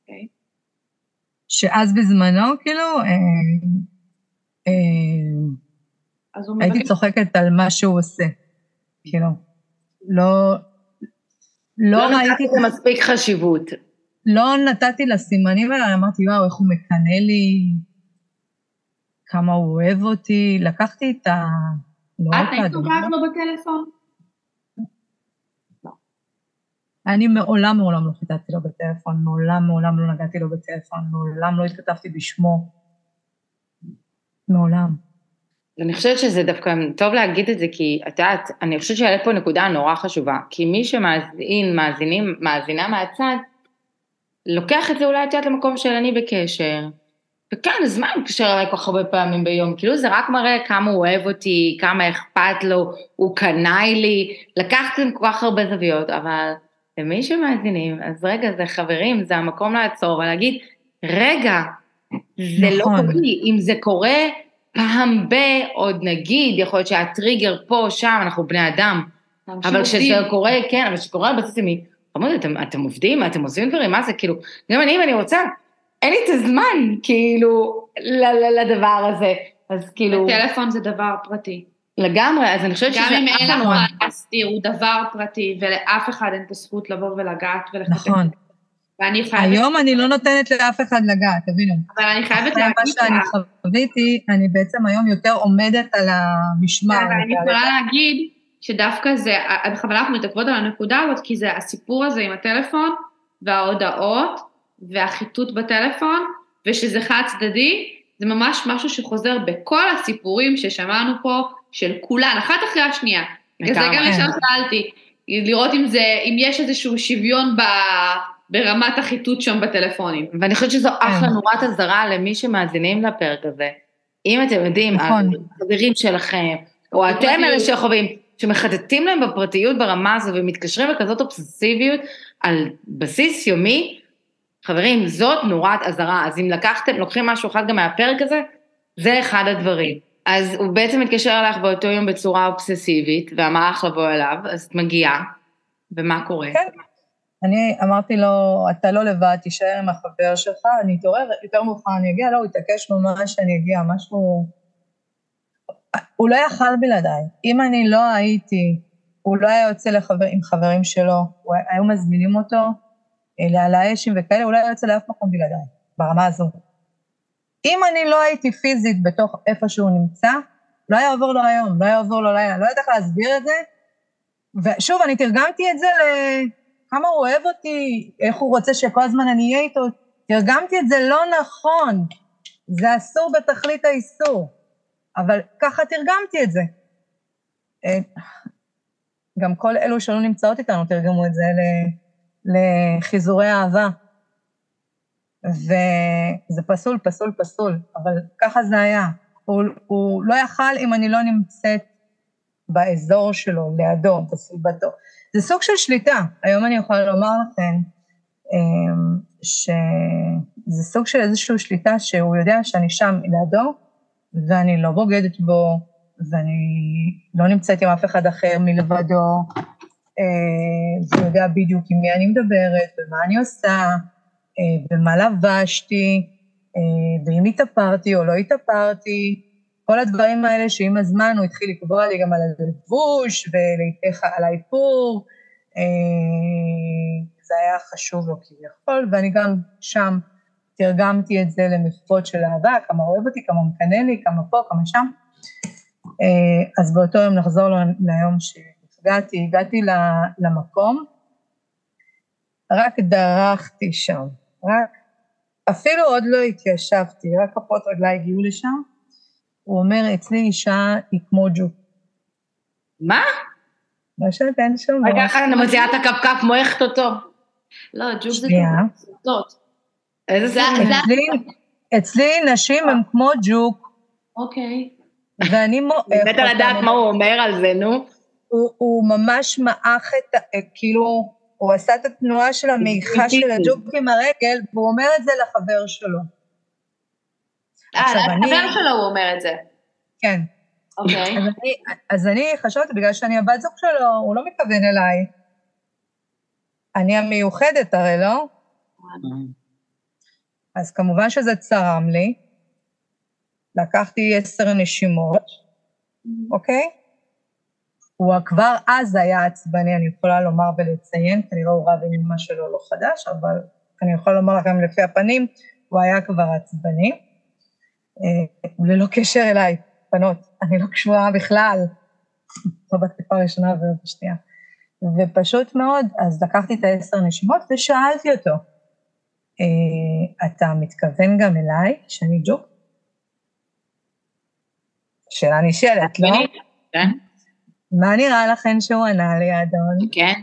אוקיי. שאז בזמנו, כאילו, אה, אה, הייתי מבקש, צוחקת על מה שהוא עושה, כאילו, לא, לא לא ראיתי, נתתי לזה מספיק חשיבות. לא נתתי לסימנים האלה, אמרתי, וואו, איך הוא מקנא לי, כמה הוא אוהב אותי, לקחתי את ה... לא את היית. נוגעת לו בטלפון? אני מעולם מעולם לא חיטטתי לו בטלפון, מעולם מעולם לא נגעתי לו בטלפון, מעולם לא התכתבתי בשמו. מעולם. אני חושבת שזה דווקא טוב להגיד את זה, כי את יודעת, אני חושבת שעלית פה נקודה נורא חשובה, כי מי שמאזין, מאזינים, מאזינה מהצד, לוקח את זה אולי, את יודעת, למקום של אני בקשר. וכן, אז מה הוא מתקשר אליי כל כך הרבה פעמים ביום? כאילו זה רק מראה כמה הוא אוהב אותי, כמה אכפת לו, הוא קנאי לי, לקחתם כל כך הרבה זוויות, אבל למי שמאזינים, אז רגע, זה חברים, זה המקום לעצור ולהגיד, רגע, זה לא נכון. קורה לי, אם זה קורה פעם ב, עוד נגיד, יכול להיות שהטריגר פה, שם, אנחנו בני אדם, אבל כשזה קורה, כן, אבל כשקורה על בסיס ימי, חמוד, אתם, אתם עובדים, אתם עושים דברים, מה זה, כאילו, גם אני, אם אני רוצה, אין לי את הזמן, כאילו, ל- ל- לדבר הזה. אז כאילו, טלפון זה דבר פרטי. לגמרי, אז אני חושבת גם שזה... אם אין לנו. מה להסתיר, הוא דבר פרטי, ולאף אחד אין את הזכות לבוא ולגעת ולחטט. נכון. ואני חייבת, היום אני לא נותנת לאף אחד לגעת, תבינו. אבל אני חייבת אחרי מה להגיד שאני לך, חוויתי, אני בעצם היום יותר עומדת על המשמר. אבל אני יכולה. להגיד שדווקא זה, בכוונה אנחנו מתעכבות על הנקודה הזאת, כי זה הסיפור הזה עם הטלפון, וההודעות, והחיטוט בטלפון, ושזה חד צדדי, זה ממש משהו שחוזר בכל הסיפורים ששמענו פה, של כולן, אחת אחרי השנייה. בגלל זה. גם ישר שאלתי, לראות אם זה, אם יש איזשהו שוויון ב, ברמת החיטוט שם בטלפונים. ואני חושבת שזו אחלה כן. נורת אזהרה למי שמאזינים לפרק הזה. אם אתם יודעים, נכון. החברים שלכם, או אתם. אלה שחווים, שמחטטים להם בפרטיות ברמה הזו ומתקשרים בכזאת אובססיביות על בסיס יומי, חברים, זאת נורת אזהרה. אז אם לקחתם, לוקחים משהו אחד גם מהפרק הזה, זה אחד הדברים. אז הוא בעצם מתקשר אליך באותו יום בצורה אובססיבית, ואמר לך לבוא אליו, אז את מגיעה, ומה קורה? כן. אני אמרתי לו, אתה לא לבד, תישאר עם החבר שלך, אני אתעורר, יותר מאוחר אני אגיע, לא, הוא התעקש ממש שאני אגיע, משהו... הוא לא יכל בלעדיי. אם אני לא הייתי, הוא לא היה יוצא לחבר, עם חברים שלו, הוא היו מזמינים אותו אה, להעלאה אשים וכאלה, הוא לא היה יוצא לאף מקום בלעדיי, ברמה הזו. אם אני לא הייתי פיזית בתוך איפה שהוא נמצא, לא היה עובר לו היום, לא היה עובר לו לילה, לא יודעת איך להסביר את זה. ושוב, אני תרגמתי את זה לכמה הוא אוהב אותי, איך הוא רוצה שכל הזמן אני אהיה איתו, תרגמתי את זה לא נכון, זה אסור בתכלית האיסור, אבל ככה תרגמתי את זה. אה, גם כל אלו שלא נמצאות איתנו תרגמו את זה לחיזורי אהבה. וזה פסול, פסול, פסול, אבל ככה זה היה. הוא, הוא לא יכל אם אני לא נמצאת באזור שלו, לידו, בסביבתו. זה סוג של שליטה. היום אני יכולה לומר לכם אמ, שזה סוג של איזושהי שליטה שהוא יודע שאני שם לידו, ואני לא בוגדת בו, ואני לא נמצאת עם אף אחד אחר מלבדו, אה, והוא יודע בדיוק עם מי אני מדברת, ומה אני עושה, אה, ומה לבשתי, אה, ואם התאפרתי או לא התאפרתי, כל הדברים האלה שעם הזמן הוא התחיל לקבוע לי גם על הלבוש ועל האיפור, זה היה חשוב לו כביכול, ואני גם שם תרגמתי את זה למחוות של אהבה, כמה אוהב אותי, כמה מקנא לי, כמה פה, כמה שם. אה, אז באותו יום נחזור ליום שהגעתי, הגעתי למקום, רק דרכתי שם, רק, אפילו עוד לא התיישבתי, רק כפות רגליי הגיעו לשם. הוא אומר, אצלי אישה היא כמו ג'וק. מה? פשוט אין שום... רק ככה אני מוציאה את הכפכף, מועכת אותו. לא, ג'וק זה שנייה. איזה זה- אצלי, אצלי נשים הן כמו ג'וק, אוקיי. ואני מועך מתה אותם. לדעת מה הוא אומר על זה, נו. הוא, הוא ממש מעך את, ה- כאילו, הוא עשה את התנועה של המעיכה של הג'וק עם הרגל, והוא אומר את זה לחבר שלו. אה, לחבר שלו הוא אומר את זה. כן. אוקיי. אז אני, אז אני חשבתי, בגלל שאני הבת זוג שלו, הוא לא מתכוון אליי. אני המיוחדת הרי, לא? אז כמובן שזה צרם לי. לקחתי עשר נשימות, אוקיי? הוא כבר אז היה עצבני, אני יכולה לומר ולציין, כנראה הוא רב עם אמא שלו לא חדש, אבל אני יכולה לומר לכם לפי הפנים, הוא היה כבר עצבני. אה, ללא קשר אליי, בנות, אני לא קשורה בכלל, לא בתקופה הראשונה ולא בשנייה. ופשוט מאוד, אז לקחתי את העשר נשימות ושאלתי אותו, אתה מתכוון גם אליי, שאני ג'וק? שאלה נשאלת, לא? כן? מה נראה לכם שהוא ענה לי, האדון? כן?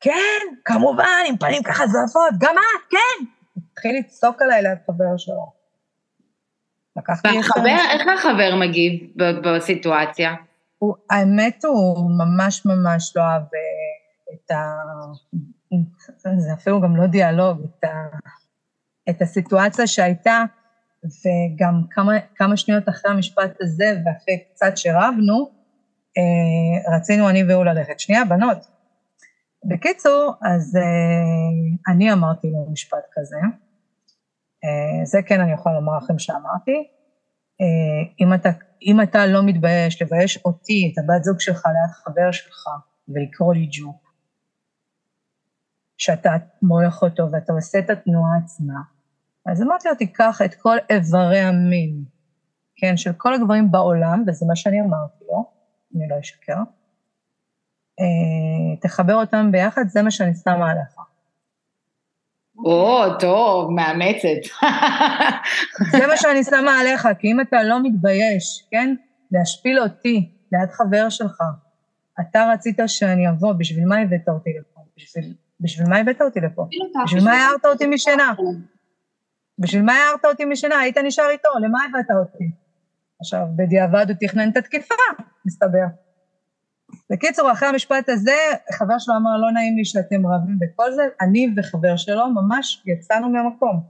כן, כמובן, עם פנים ככה זועפות, גם את, כן! התחיל לצעוק עליי ליד חבר שלו. והחבר, איך החבר מגיב ב- בסיטואציה? הוא, האמת הוא ממש ממש לא אהב אה, את ה... זה אפילו גם לא דיאלוג, את, ה, את הסיטואציה שהייתה, וגם כמה, כמה שניות אחרי המשפט הזה, ואחרי קצת שרבנו, אה, רצינו אני והוא ללכת. שנייה, בנות. בקיצור, אז אה, אני אמרתי לו משפט כזה, אה, זה כן אני יכולה לומר לכם שאמרתי, אה, אם אתה, אם אתה לא מתבייש לבייש אותי, את הבת זוג שלך ליד חבר שלך, ולקרוא לי ג'וק, שאתה מועך אותו ואתה עושה את התנועה עצמה, אז אמרתי לו, תיקח את כל איברי המין, כן, של כל הגברים בעולם, וזה מה שאני אמרתי לו, אני לא אשקר, אה, תחבר אותם ביחד, זה מה שאני שמה עליך. או, טוב, מאמצת. זה מה שאני שמה עליך, כי אם אתה לא מתבייש, כן, להשפיל אותי ליד חבר שלך, אתה רצית שאני אבוא, בשביל מה הבאת אותי לפה? בשביל, בשביל מה הבאת אותי לפה? בשביל מה הערת אותי משינה? בשביל מה הערת אותי משינה? היית נשאר איתו, למה הבאת אותי? עכשיו, בדיעבד הוא תכנן את התקיפה, מסתבר. בקיצור, אחרי המשפט הזה, חבר שלו אמר, לא נעים לי שאתם רבים וכל זה, אני וחבר שלו ממש יצאנו מהמקום.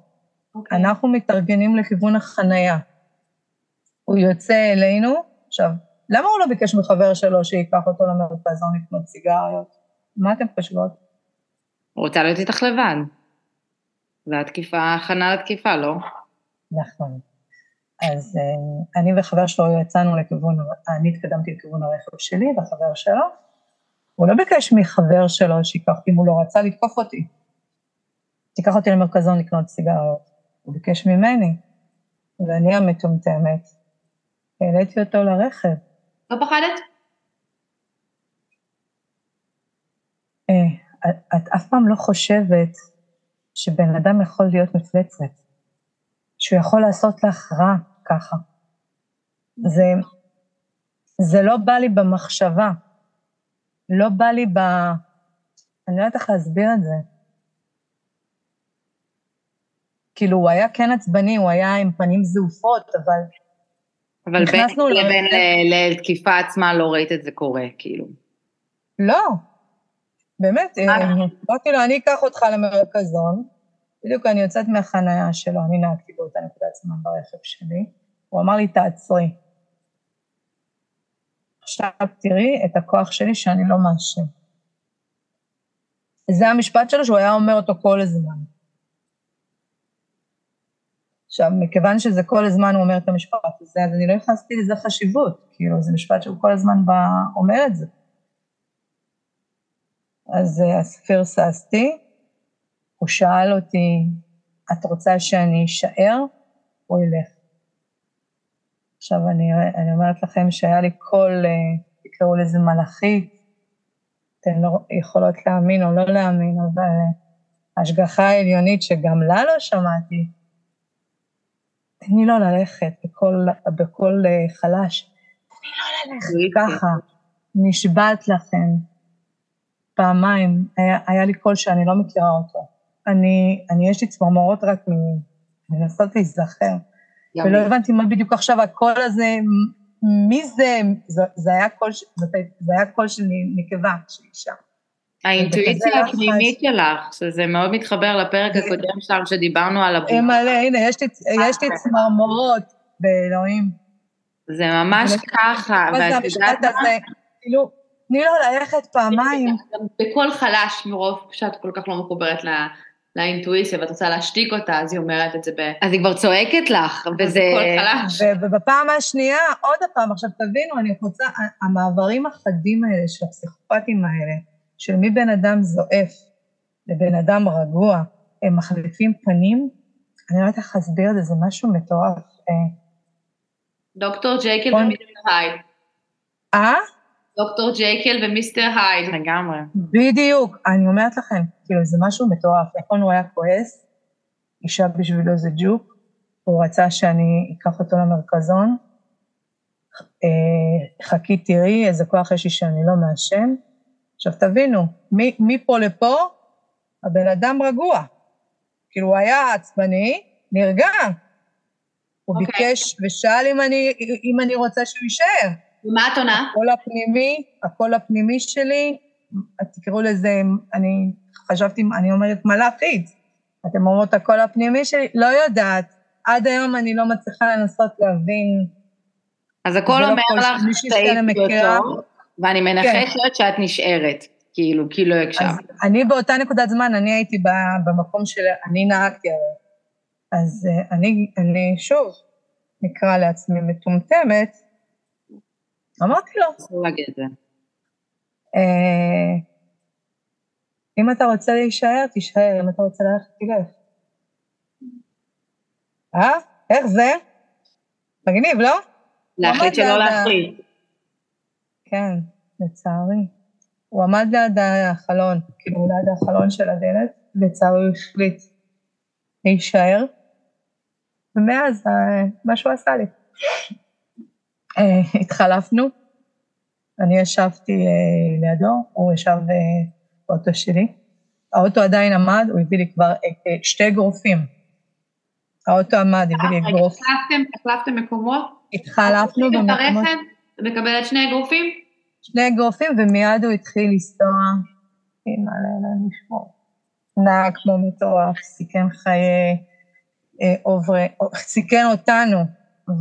אוקיי. אנחנו מתארגנים לכיוון החנייה. הוא יוצא אלינו, עכשיו, למה הוא לא ביקש מחבר שלו שייקח אותו למרכזון לקנות סיגריות? מה אתם חושבות? רוצה להיות איתך לבד. זה התקיפה, הכנה לתקיפה, לא? נכון. אז אה, אני וחבר שלו יצאנו לכיוון, אני התקדמתי לכיוון הרכב שלי וחבר שלו. הוא לא ביקש מחבר שלו שייקח, אם הוא לא רצה לתקוף אותי. תיקח אותי למרכזון לקנות סיגריות. הוא ביקש ממני, ואני המטומטמת. העליתי אותו לרכב. לא פחדת? אה, את, אף פעם לא חושבת שבן אדם יכול להיות מפלצת, שהוא יכול לעשות לך רע ככה. זה, זה לא בא לי במחשבה, לא בא לי ב... אני לא יודעת איך להסביר את זה. כאילו, הוא היה כן עצבני, הוא היה עם פנים זעופות, אבל אבל בין לבין ל- לתקיפה עצמה לא ראית את זה קורה, כאילו. לא, באמת? אה, אמרתי לו, אני אקח אותך למרכזון, בדיוק אני יוצאת מהחנייה שלו, אני נהגתי באותה נקודת זמן ברכב שלי, הוא אמר לי, תעצרי. עכשיו תראי את הכוח שלי שאני לא מאשים. זה המשפט שלו שהוא היה אומר אותו כל הזמן. עכשיו, מכיוון שזה כל הזמן הוא אומר את המשפט הזה, אז אני לא הכנסתי לזה חשיבות, כאילו, זה משפט שהוא כל הזמן בא, אומר את זה. אז אה, אז פרססתי, הוא שאל אותי, את רוצה שאני אשאר? או אלך? עכשיו אני, אני אומרת לכם שהיה לי קול, אה, תקראו לזה מלאכית, אתן לא יכולות להאמין או לא להאמין, אבל אה, ההשגחה העליונית שגם לה לא שמעתי, תני לו ללכת בקול, בקול אה, חלש, תני לו ללכת ככה. נשבעת לכם, פעמיים, היה, היה לי קול שאני לא מכירה אותו. אני, אני יש לי צמרמורות רק מלנסות להיזכר. ולא הבנתי מה בדיוק עכשיו הקול הזה, מי זה, זה, זה היה קול, זה היה קול של נקבה, של אישה. האינטואיציה הפנימית שלך, שזה מאוד מתחבר לפרק הקודם שלך שדיברנו על הבועה. מלא, הנה, יש לי, יש לי צמרמורות באלוהים. זה ממש ככה, ואת יודעת מה? כאילו, תני לו ללכת פעמיים. בקול חלש מרוב שאת כל כך לא מחוברת לאינטואיציה ואת רוצה להשתיק אותה, אז היא אומרת את זה ב... אז היא כבר צועקת לך, וזה... בקול חלש. ובפעם השנייה, עוד פעם, עכשיו תבינו, אני רוצה, המעברים החדים האלה של הפסיכופטים האלה, של מבן אדם זועף לבן אדם רגוע, הם מחליפים פנים, אני לא יודעת איך להסביר את זה, זה משהו מטורף. אה. דוקטור ג'ייקל ומיסטר הייד. אה? דוקטור ג'ייקל ומיסטר הייד. לגמרי. בדיוק, אני אומרת לכם, כאילו זה משהו מטורף, נכון הוא היה כועס, אישה בשבילו זה ג'וק, הוא רצה שאני אקח אותו למרכזון, אה, חכי תראי איזה כוח יש לי שאני לא מעשן, עכשיו תבינו, מפה לפה הבן אדם רגוע. כאילו הוא היה עצבני, נרגע. הוא okay. אוקיי. ביקש ושאל אם אני, אם אני רוצה שהוא יישאר. ומה את עונה? הקול הפנימי, הקול הפנימי שלי, תקראו לזה, אני חשבתי, אני אומרת מלאכית. אתם אומרות הקול הפנימי שלי? לא יודעת. עד היום אני לא מצליחה לנסות להבין. אז הקול לא אומר לך, תעיפי אותו, ואני מנחשת כן. שאת נשארת, כאילו, כי לא הקשבת. אני באותה נקודת זמן, אני הייתי במקום של, אני נהגתי הרי. אז uh, אני, אני שוב, נקרא לעצמי מטומטמת, אמרתי לו. אסור להגיד את זה. Uh, אם אתה רוצה להישאר, תישאר, אם אתה רוצה ללכת, תלך. אה? איך זה? מגניב, לא? להחליט שלא להחליט. כן, לצערי. הוא עמד ליד החלון, כאילו ליד החלון של הדלת, לצערי הוא החליט להישאר, ומאז אה, מה שהוא עשה לי. אה, התחלפנו, אני ישבתי אה, לידו, הוא ישב באוטו שלי. האוטו עדיין עמד, הוא הביא לי כבר שתי אגרופים. האוטו עמד, הביא לי אגרוף. החלפתם מקומות? התחלפנו במקומות. ומקבלת שני אגרופים? שני אגרופים, ומיד הוא התחיל לנסוע, אימא לאלוהים לשמור. נהג כמו מטורף, סיכן חיי אה, עוברי, סיכן אותנו,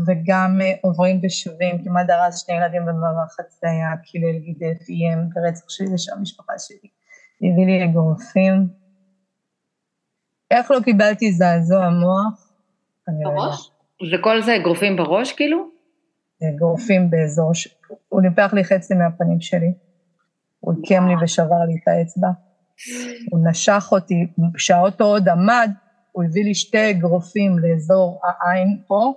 וגם אה, עוברים ושבים, כמעט דרס שני ילדים במעבר חצייה, קילל, גידף, איים ברצח שלי ושל המשפחה שלי. הביא לי אגרופים. איך לא קיבלתי זעזוע מוח? בראש? וכל זה אגרופים בראש כאילו? אגרופים באזור, ש... הוא ניפח לי חצי מהפנים שלי, הוא עיקם לי ושבר לי את האצבע, הוא נשך אותי, כשהאוטו עוד עמד, הוא הביא לי שתי אגרופים לאזור העין פה,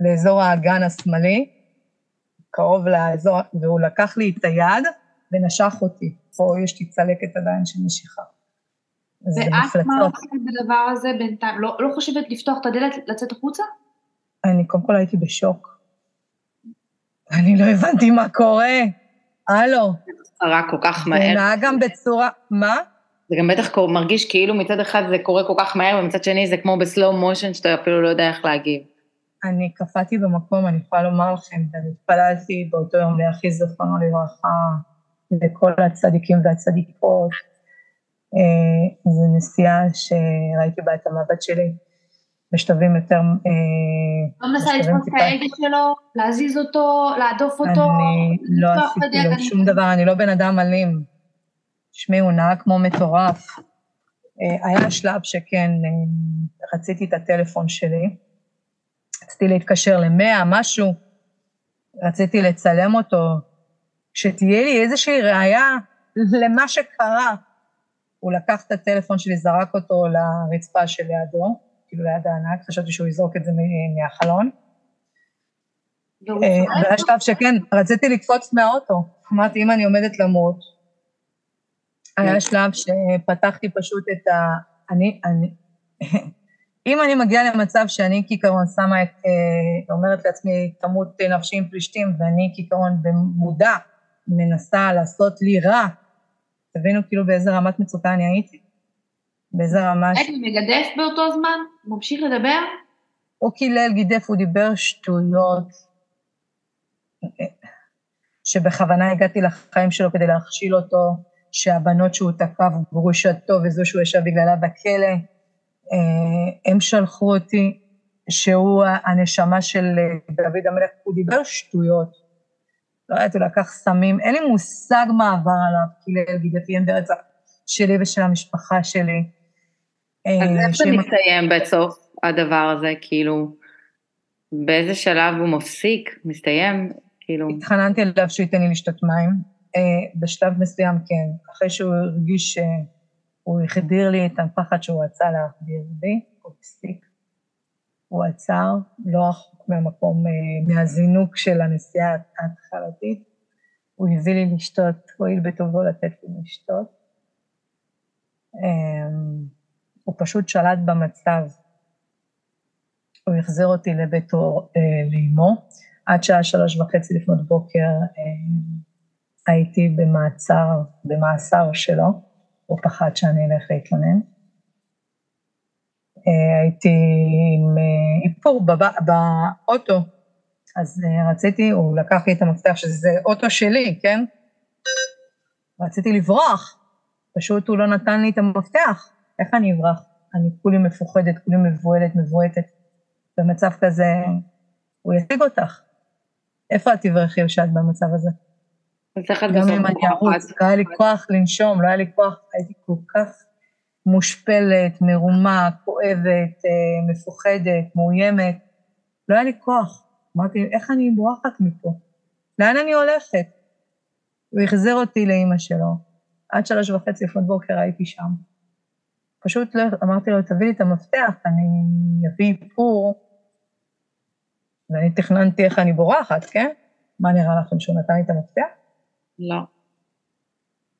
לאזור האגן השמאלי, קרוב לאזור, והוא לקח לי את היד ונשך אותי. פה יש לי צלקת עדיין של משיכה. ואת מה עושה בדבר הזה בינתיים? לא, לא חושבת לפתוח את הדלת, לצאת החוצה? אני קודם כל הייתי בשוק. אני לא הבנתי מה קורה. הלו. קרה כל כך מהר. זה נהג גם בצורה, מה? זה גם בטח מרגיש כאילו מצד אחד זה קורה כל כך מהר, ומצד שני זה כמו בסלואו מושן, שאתה אפילו לא יודע איך להגיב. אני קפאתי במקום, אני יכולה לומר לכם, ואני התפללתי באותו יום לאחי זכרונו לברכה, לכל הצדיקים והצדיקות. אה, זו נסיעה שראיתי בה את המבט שלי. בשלבים יותר... אה, לא מנסה לתפוס את ההגה שלו, להזיז אותו, להדוף אותו? אני לא עשיתי לו שום דבר, אני לא בן אדם אלים. תשמעי, הוא נהג כמו מטורף. אה, היה שלב שכן, רציתי את הטלפון שלי, רציתי להתקשר למאה, משהו, רציתי לצלם אותו, שתהיה לי איזושהי ראייה למה שקרה. הוא לקח את הטלפון שלי, זרק אותו לרצפה שלידו, כאילו ליד הענק, חשבתי שהוא יזרוק את זה מהחלון. והיה אה, שלב שכן, רציתי לקפוץ מהאוטו, אמרתי, אם אני עומדת למות, היה כן. שלב שפתחתי פשוט את ה... אני, אני, אם אני מגיעה למצב שאני כעיקרון שמה את, אה, אומרת לעצמי, תמות נפשי עם פלישתים, ואני כעיקרון במודע מנסה לעשות לי רע, תבינו כאילו באיזה רמת מצוקה אני הייתי. באיזה רמה... הייתי מגדף באותו זמן? ממשיך לדבר? הוא קילל, גידף, הוא דיבר שטויות, שבכוונה הגעתי לחיים שלו כדי להכשיל אותו, שהבנות שהוא תקף, גרושתו וזו שהוא ישב בגללה בכלא, הם שלחו אותי, שהוא הנשמה של דוד המלך, הוא דיבר שטויות. לא יודעת, הוא לקח סמים, אין לי מושג מה עבר עליו, קילל, גידף, איים ברצח שלי ושל המשפחה שלי. אז אה, איך זה מסתיים בסוף, הדבר הזה, כאילו, באיזה שלב הוא מפסיק, מסתיים, כאילו... התחננתי אליו שהוא ייתן לי לשתות מים, אה, בשלב מסוים כן, אחרי שהוא הרגיש שהוא החדיר לי את הפחד שהוא רצה להחדיר לי, הוא הפסיק. הוא עצר, לא רחוק מהמקום, אה, מהזינוק של הנסיעה ההתחלתית. הוא הביא לי לשתות, הואיל בטובו לתת לי לשתות. הוא פשוט שלט במצב. הוא החזיר אותי לביתו אה, לאמו. עד שעה שלוש וחצי לפנות בוקר אה, הייתי במעצר, במאסר שלו, הוא פחד שאני אלך להתלונן. אה, הייתי עם אה, איפור באוטו, אז אה, רציתי, הוא לקח לי את המפתח שזה אוטו שלי, כן? רציתי לברוח, פשוט הוא לא נתן לי את המפתח. איך אני אברח? אני כולי מפוחדת, כולי מבוהלת, מבועטת. במצב כזה, הוא ישיג אותך. איפה את תברחי כשאת במצב הזה? גם אם אני ארוץ, לא היה לי כוח לנשום, לא היה לי כוח, הייתי כל כך מושפלת, מרומה, כואבת, אה, מפוחדת, מאוימת. לא היה לי כוח. אמרתי, איך אני בורחת מפה? לאן אני הולכת? הוא החזיר אותי לאימא שלו. עד שלוש וחצי לפנות בוקר הייתי שם. פשוט לא, אמרתי לו, תביא לי את המפתח, אני אביא איפור, ואני תכננתי איך אני בורחת, כן? מה נראה לכם, שהוא נתן לי את המפתח? לא.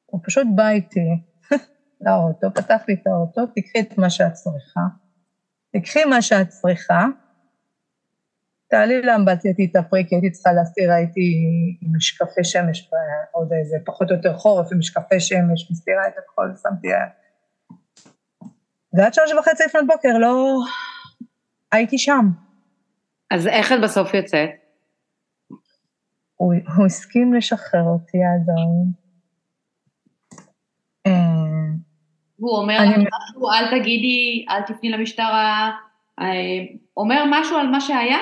הוא פשוט בא איתי לאוטו, פתח לי את האוטו, תקחי את מה שאת צריכה, תקחי מה שאת צריכה, תעלי לאמבטיה, תתאפרי, כי הייתי צריכה להסתיר, הייתי עם משקפי שמש, עוד איזה פחות או יותר חורף, עם משקפי שמש, מסתירה את הכל, שמתי ועד שלוש וחצי לפנות בוקר לא... הייתי שם. אז איך את בסוף יוצאת? הוא, הוא הסכים לשחרר אותי האדון. אה, הוא אומר לך משהו, אל תגידי, אל תפני למשטרה, אה, אומר משהו על מה שהיה?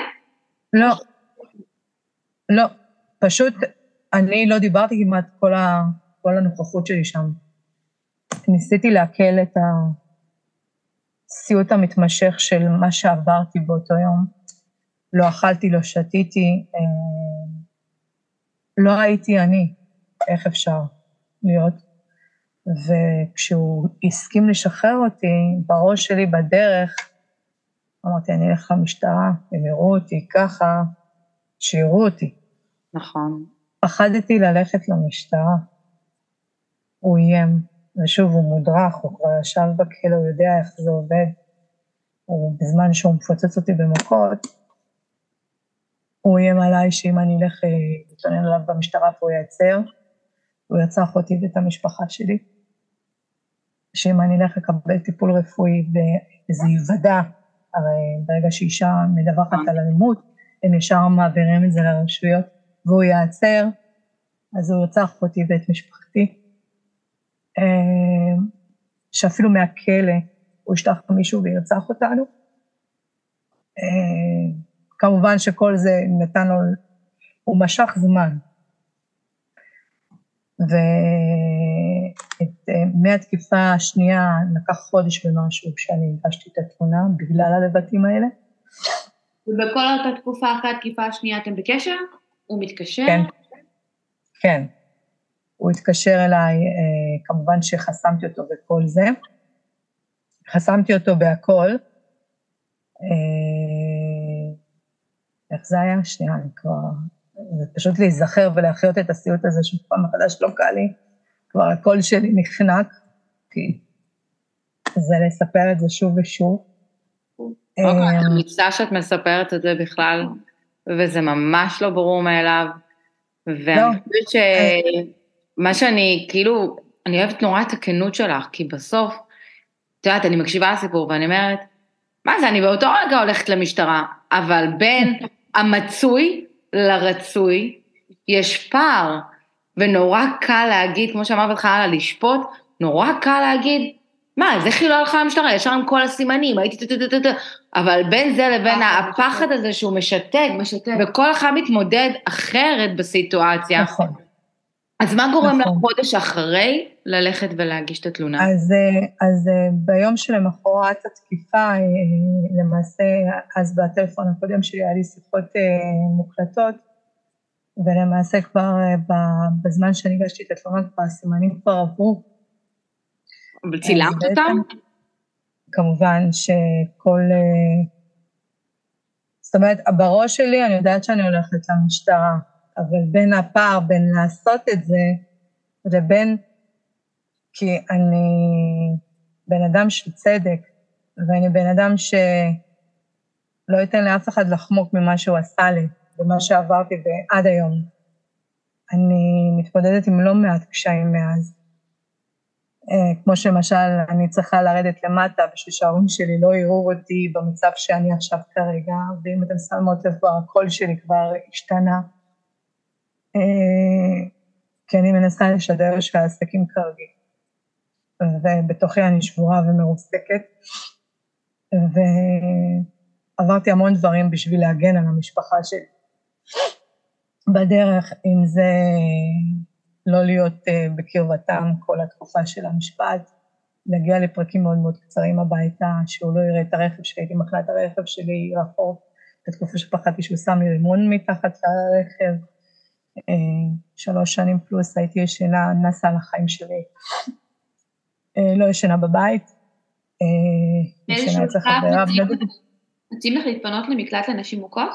לא, לא, פשוט אני לא דיברתי כמעט כל, ה, כל הנוכחות שלי שם. ניסיתי לעכל את. הסיוט המתמשך של מה שעברתי באותו יום. לא אכלתי, לא שתיתי, אה, לא הייתי אני, איך אפשר להיות? וכשהוא הסכים לשחרר אותי, בראש שלי בדרך, אמרתי, אני אלך למשטרה, הם יראו אותי ככה, שיראו אותי. נכון. פחדתי ללכת למשטרה. הוא איים, ושוב, הוא מודרך, הוא כבר ישב בכלא, הוא יודע איך זה עובד. הוא, בזמן שהוא מפוצץ אותי במכות, הוא איים עליי שאם אני אלך אה, להתלונן עליו במשטרה והוא ייעצר, הוא ירצח אותי ואת המשפחה שלי. שאם אני אלך לקבל טיפול רפואי וזה יוודע, הרי ברגע שאישה מדווחת על אלימות, הם ישר מעבירים את זה לרשויות, והוא ייעצר, אז הוא ירצח אותי ואת משפחתי. אה, שאפילו מהכלא הוא ישלח מישהו וירצח אותנו. אה, כמובן שכל זה נתן לו, הוא משך זמן. ומהתקיפה אה, השנייה לקח חודש ומשהו כשאני הגשתי את התמונה בגלל הלבטים האלה. ובכל אותה תקופה אחרי התקיפה השנייה אתם בקשר? הוא מתקשר? כן, כן. הוא התקשר אליי, אה, כמובן שחסמתי אותו בכל זה. חסמתי אותו בהכל. איך זה היה? שנייה, אני כבר... זה פשוט להיזכר ולהחיות את הסיוט הזה שוב פעם מחדש לא קל לי. כבר הקול שלי נחנק, כי זה לספר את זה שוב ושוב. אוקיי, אני אמיצה שאת מספרת את זה בכלל, וזה ממש לא ברור מאליו. ואני לא. חושבת שמה שאני, כאילו, אני אוהבת נורא את הכנות שלך, כי בסוף, את יודעת, אני מקשיבה לסיפור ואני אומרת, מה זה, אני באותו רגע הולכת למשטרה, אבל בין המצוי לרצוי, יש פער, ונורא קל להגיד, כמו שאמרת בהתחלה, לשפוט, נורא קל להגיד, מה, אז איך היא לא הלכה למשטרה? ישר עם כל הסימנים, הייתי טטטטט, אבל בין זה לבין פחד, הפחד הזה שהוא משתק, משתק. וכל אחד מתמודד אחרת בסיטואציה. נכון. אז מה גורם נכון. חודש אחרי ללכת ולהגיש את התלונה? אז, אה, אז אה, ביום שלמחרת התקיפה, אה, למעשה, אז בטלפון הקודם שלי היה לי שיחות מוקלטות, ולמעשה כבר בזמן שאני הגשתי את התלונה, כבר הסימנים כבר עברו. אבל צילמת אז אותם? כמובן שכל... זאת אומרת, בראש שלי אני יודעת שאני הולכת למשטרה, אבל בין הפער בין לעשות את זה לבין... כי אני בן אדם של צדק, ואני בן אדם שלא ייתן לאף אחד לחמוק ממה שהוא עשה לי, ומה שעברתי ועד היום. אני מתמודדת עם לא מעט קשיים מאז. אה, כמו שלמשל, אני צריכה לרדת למטה בשביל שההורים שלי לא יראו אותי במצב שאני עכשיו כרגע, ואם אתם שמות לב, הקול שלי כבר השתנה. אה, כי אני מנסה לשדר שהעסקים כרגיל. ובתוכי אני שבורה ומרוסקת, ועברתי המון דברים בשביל להגן על המשפחה שלי. בדרך, אם זה לא להיות אה, בקרבתם כל התקופה של המשפט, להגיע לפרקים מאוד מאוד קצרים הביתה, שהוא לא יראה את הרכב שהייתי מקלה את הרכב שלי רחוק, בתקופה שפחדתי שהוא שם לי רימון מתחת לרכב. אה, שלוש שנים פלוס הייתי ישנה, נסה על החיים שלי. אה, לא ישנה בבית, אה, ישנה אצל חברה. מציעים. לך- להתפנות למקלט לנשים מוכות?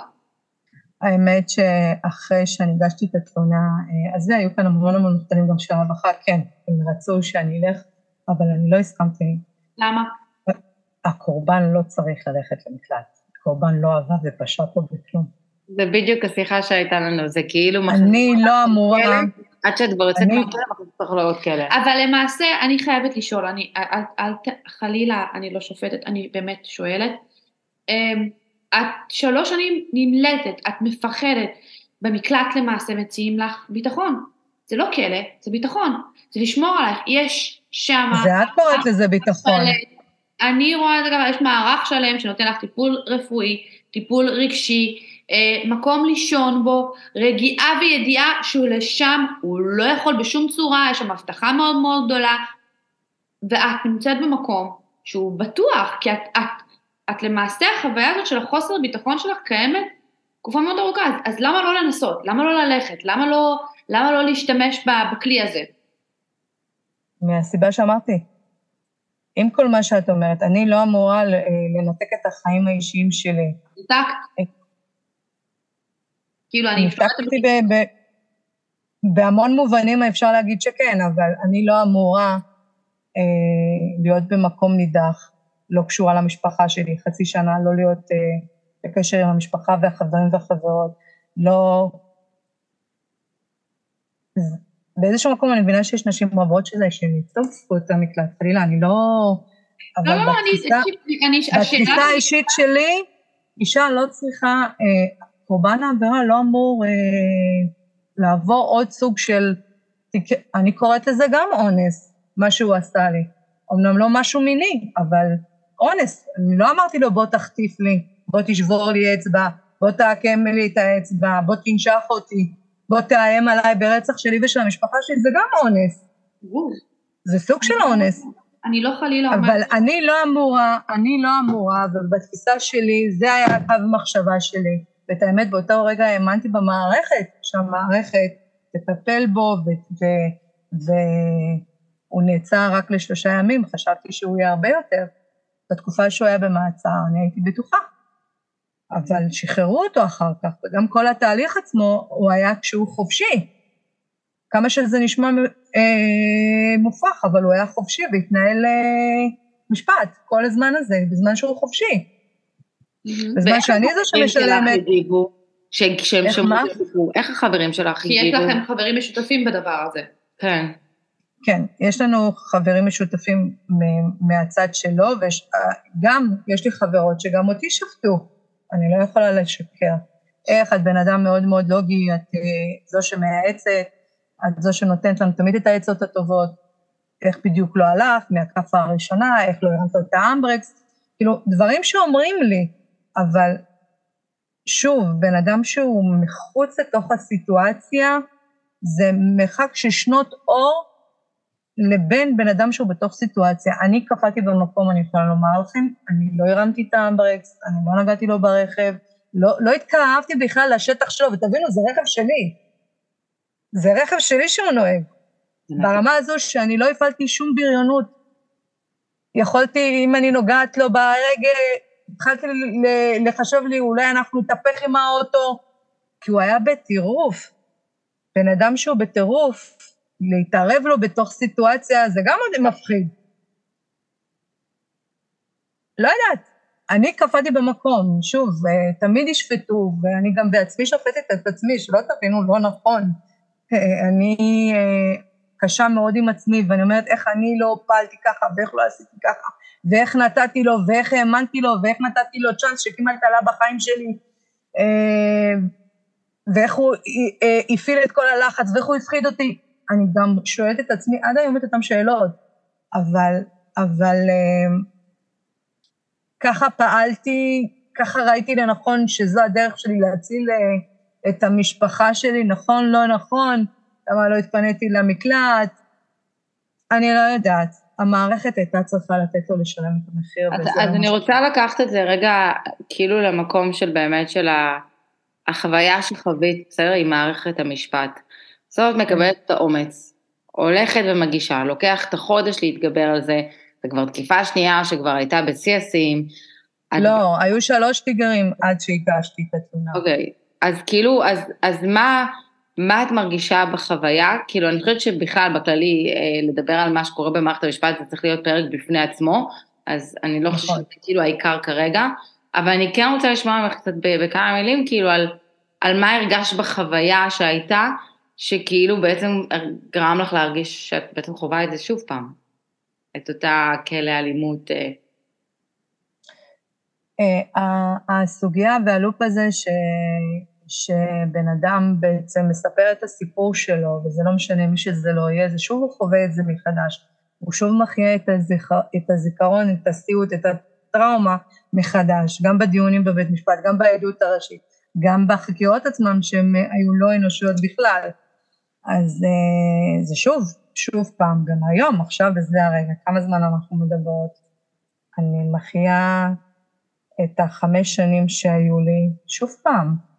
האמת שאחרי שאני הגשתי את התלונה, אז זה, היו כאן המון המון מכתבים גם של הרווחה, כן, הם רצו שאני אלך, אבל אני לא הסכמתי. למה? הקורבן לא צריך ללכת למקלט. הקורבן לא עבד ופשע פה בכלום. זה בדיוק השיחה שהייתה לנו, זה כאילו... אני לא אמורה... עד שאת כבר יוצאת אני- מהכלא, אנחנו צריך לעוד כלא. אבל למעשה, אני חייבת לשאול, אני, אל, אל, חלילה, אני לא שופטת, אני באמת שואלת. אמ, את שלוש שנים נמלטת, את מפחדת, במקלט למעשה מציעים לך ביטחון. זה לא כלא, זה ביטחון. זה לשמור עלייך, יש שם... זה את קוראת לזה ביטחון. אני רואה את זה ככה, יש מערך שלם שנותן לך טיפול רפואי, טיפול רגשי, מקום לישון בו, רגיעה וידיעה שהוא לשם, הוא לא יכול בשום צורה, יש שם הבטחה מאוד מאוד גדולה, ואת נמצאת במקום שהוא בטוח, כי את, את, את למעשה החוויה הזאת של החוסר ביטחון שלך קיימת תקופה מאוד ארוכה, אז, אז למה לא לנסות? למה לא ללכת? למה לא, למה לא להשתמש בכלי הזה? מהסיבה שאמרתי. עם כל מה שאת אומרת, אני לא אמורה אה, לנתק את החיים האישיים שלי. ניתקת? כאילו, אני נתקתי ב- ב- בהמון מובנים אפשר להגיד שכן, אבל אני לא אמורה אה, להיות במקום נידח, לא קשורה למשפחה שלי, חצי שנה לא להיות אה, בקשר עם המשפחה והחברים והחברות, לא... באיזשהו מקום אני מבינה שיש נשים רבות שזה, שהן יצאו זכות המקלט, חלילה, אני לא... אבל לא, לא, לא, אני, בתפיסה, אני, בתפיסה האישית שלי, אישה לא צריכה, אה, קורבן העבירה לא אמור אה, לעבור עוד סוג של, אני קוראת לזה גם אונס, מה שהוא עשה לי. אמנם לא משהו מיני, אבל אונס. אני לא אמרתי לו, בוא תחטיף לי, בוא תשבור לי אצבע, בוא תעקם לי את האצבע, בוא תנשך אותי, בוא תאיים עליי ברצח שלי ושל המשפחה שלי, זה גם אונס. זה סוג של אונס. אני לא חלילה אבל אומרת, אני לא אמורה, אני לא אמורה, ובתפיסה שלי, זה היה קו המחשבה שלי. ואת האמת, באותו רגע האמנתי במערכת, שהמערכת תטפל בו, והוא נעצר רק לשלושה ימים, חשבתי שהוא יהיה הרבה יותר. בתקופה שהוא היה במעצר, אני הייתי בטוחה. אבל שחררו אותו אחר כך, וגם כל התהליך עצמו, הוא היה כשהוא חופשי. כמה שזה נשמע אה, מופרך, אבל הוא היה חופשי והתנהל אה, משפט כל הזמן הזה, בזמן שהוא חופשי. בזמן ואיך שאני זו שמשלמת, הגיבו? שהם שמעו את הסיפור, איך החברים שלך כי יש לכם חברים משותפים בדבר הזה. כן. כן, יש לנו חברים משותפים מהצד שלו, וגם יש לי חברות שגם אותי שפטו, אני לא יכולה לשקר. איך את בן אדם מאוד מאוד לוגי, את אה, זו שמייעצת, את זו שנותנת לנו תמיד את העצות הטובות, איך בדיוק לא הלך, מהכאפה הראשונה, איך לא הרמת את האמברקס, כאילו, דברים שאומרים לי, אבל שוב, בן אדם שהוא מחוץ לתוך הסיטואציה, זה מרחק של שנות אור לבין בן אדם שהוא בתוך סיטואציה. אני קפאתי במקום, אני יכולה לומר לכם, אני לא הרמתי את האמברקס, אני לא נגעתי לו ברכב, לא, לא התקרבתי בכלל לשטח שלו, ותבינו, זה רכב שלי. זה רכב שלי שהוא נוהג. נכון. ברמה הזו שאני לא הפעלתי שום בריונות. יכולתי, אם אני נוגעת לו ברגל, התחלתי לחשב לי, אולי אנחנו נתהפך עם האוטו, כי הוא היה בטירוף. בן אדם שהוא בטירוף, להתערב לו בתוך סיטואציה, זה גם עוד מפחיד. לא יודעת, אני קפאתי במקום, שוב, אה, תמיד ישפטו, ואני גם בעצמי שופטת את עצמי, שלא תבינו לא נכון. אה, אני אה, קשה מאוד עם עצמי, ואני אומרת איך אני לא פעלתי ככה, ואיך לא עשיתי ככה, ואיך נתתי לו, ואיך האמנתי לו, ואיך נתתי לו צ'אנס שכמעט עלה בחיים שלי, ואיך הוא הפעיל את כל הלחץ, ואיך הוא הפחיד אותי. אני גם שואלת את עצמי עד היום את אותן שאלות, אבל, אבל ככה פעלתי, ככה ראיתי לנכון שזו הדרך שלי להציל אה, את המשפחה שלי, נכון, לא נכון, למה לא התפניתי למקלט, אני לא יודעת. המערכת הייתה צריכה לתת לו לשלם את המחיר. אז, אז אני רוצה לקחת את זה רגע כאילו למקום של באמת של החוויה שחווית, בסדר, עם מערכת המשפט. זאת מקבלת את האומץ, הולכת ומגישה, לוקח את החודש להתגבר על זה, זה כבר תקיפה שנייה שכבר הייתה בשיא השיאים. לא, אני... היו שלוש טיגרים עד שהגשתי את התלונה. אוקיי, אז כאילו, אז, אז מה, מה את מרגישה בחוויה? כאילו, אני חושבת שבכלל, בכללי, אה, לדבר על מה שקורה במערכת המשפט, זה צריך להיות פרק בפני עצמו, אז אני לא חושבת נכון. שזה כאילו העיקר כרגע, אבל אני כן רוצה לשמוע ממך קצת בכמה מילים, כאילו, על, על מה הרגשת בחוויה שהייתה, שכאילו בעצם גרם לך להרגיש שאת בעצם חווה את זה שוב פעם. את אותה כלא אלימות? אה? אה, הסוגיה והלופ הזה ש... שבן אדם בעצם מספר את הסיפור שלו, וזה לא משנה מי שזה לא יהיה, זה שוב הוא חווה את זה מחדש. הוא שוב מחיה את, הזיכר, את הזיכרון, את הסיוט, את הטראומה מחדש, גם בדיונים בבית משפט, גם בעדות הראשית, גם בחקירות עצמם שהן היו לא אנושיות בכלל. אז אה, זה שוב, שוב פעם, גם היום, עכשיו בזה הרגע, כמה זמן אנחנו מדברות? אני מחיה את החמש שנים שהיו לי, שוב פעם.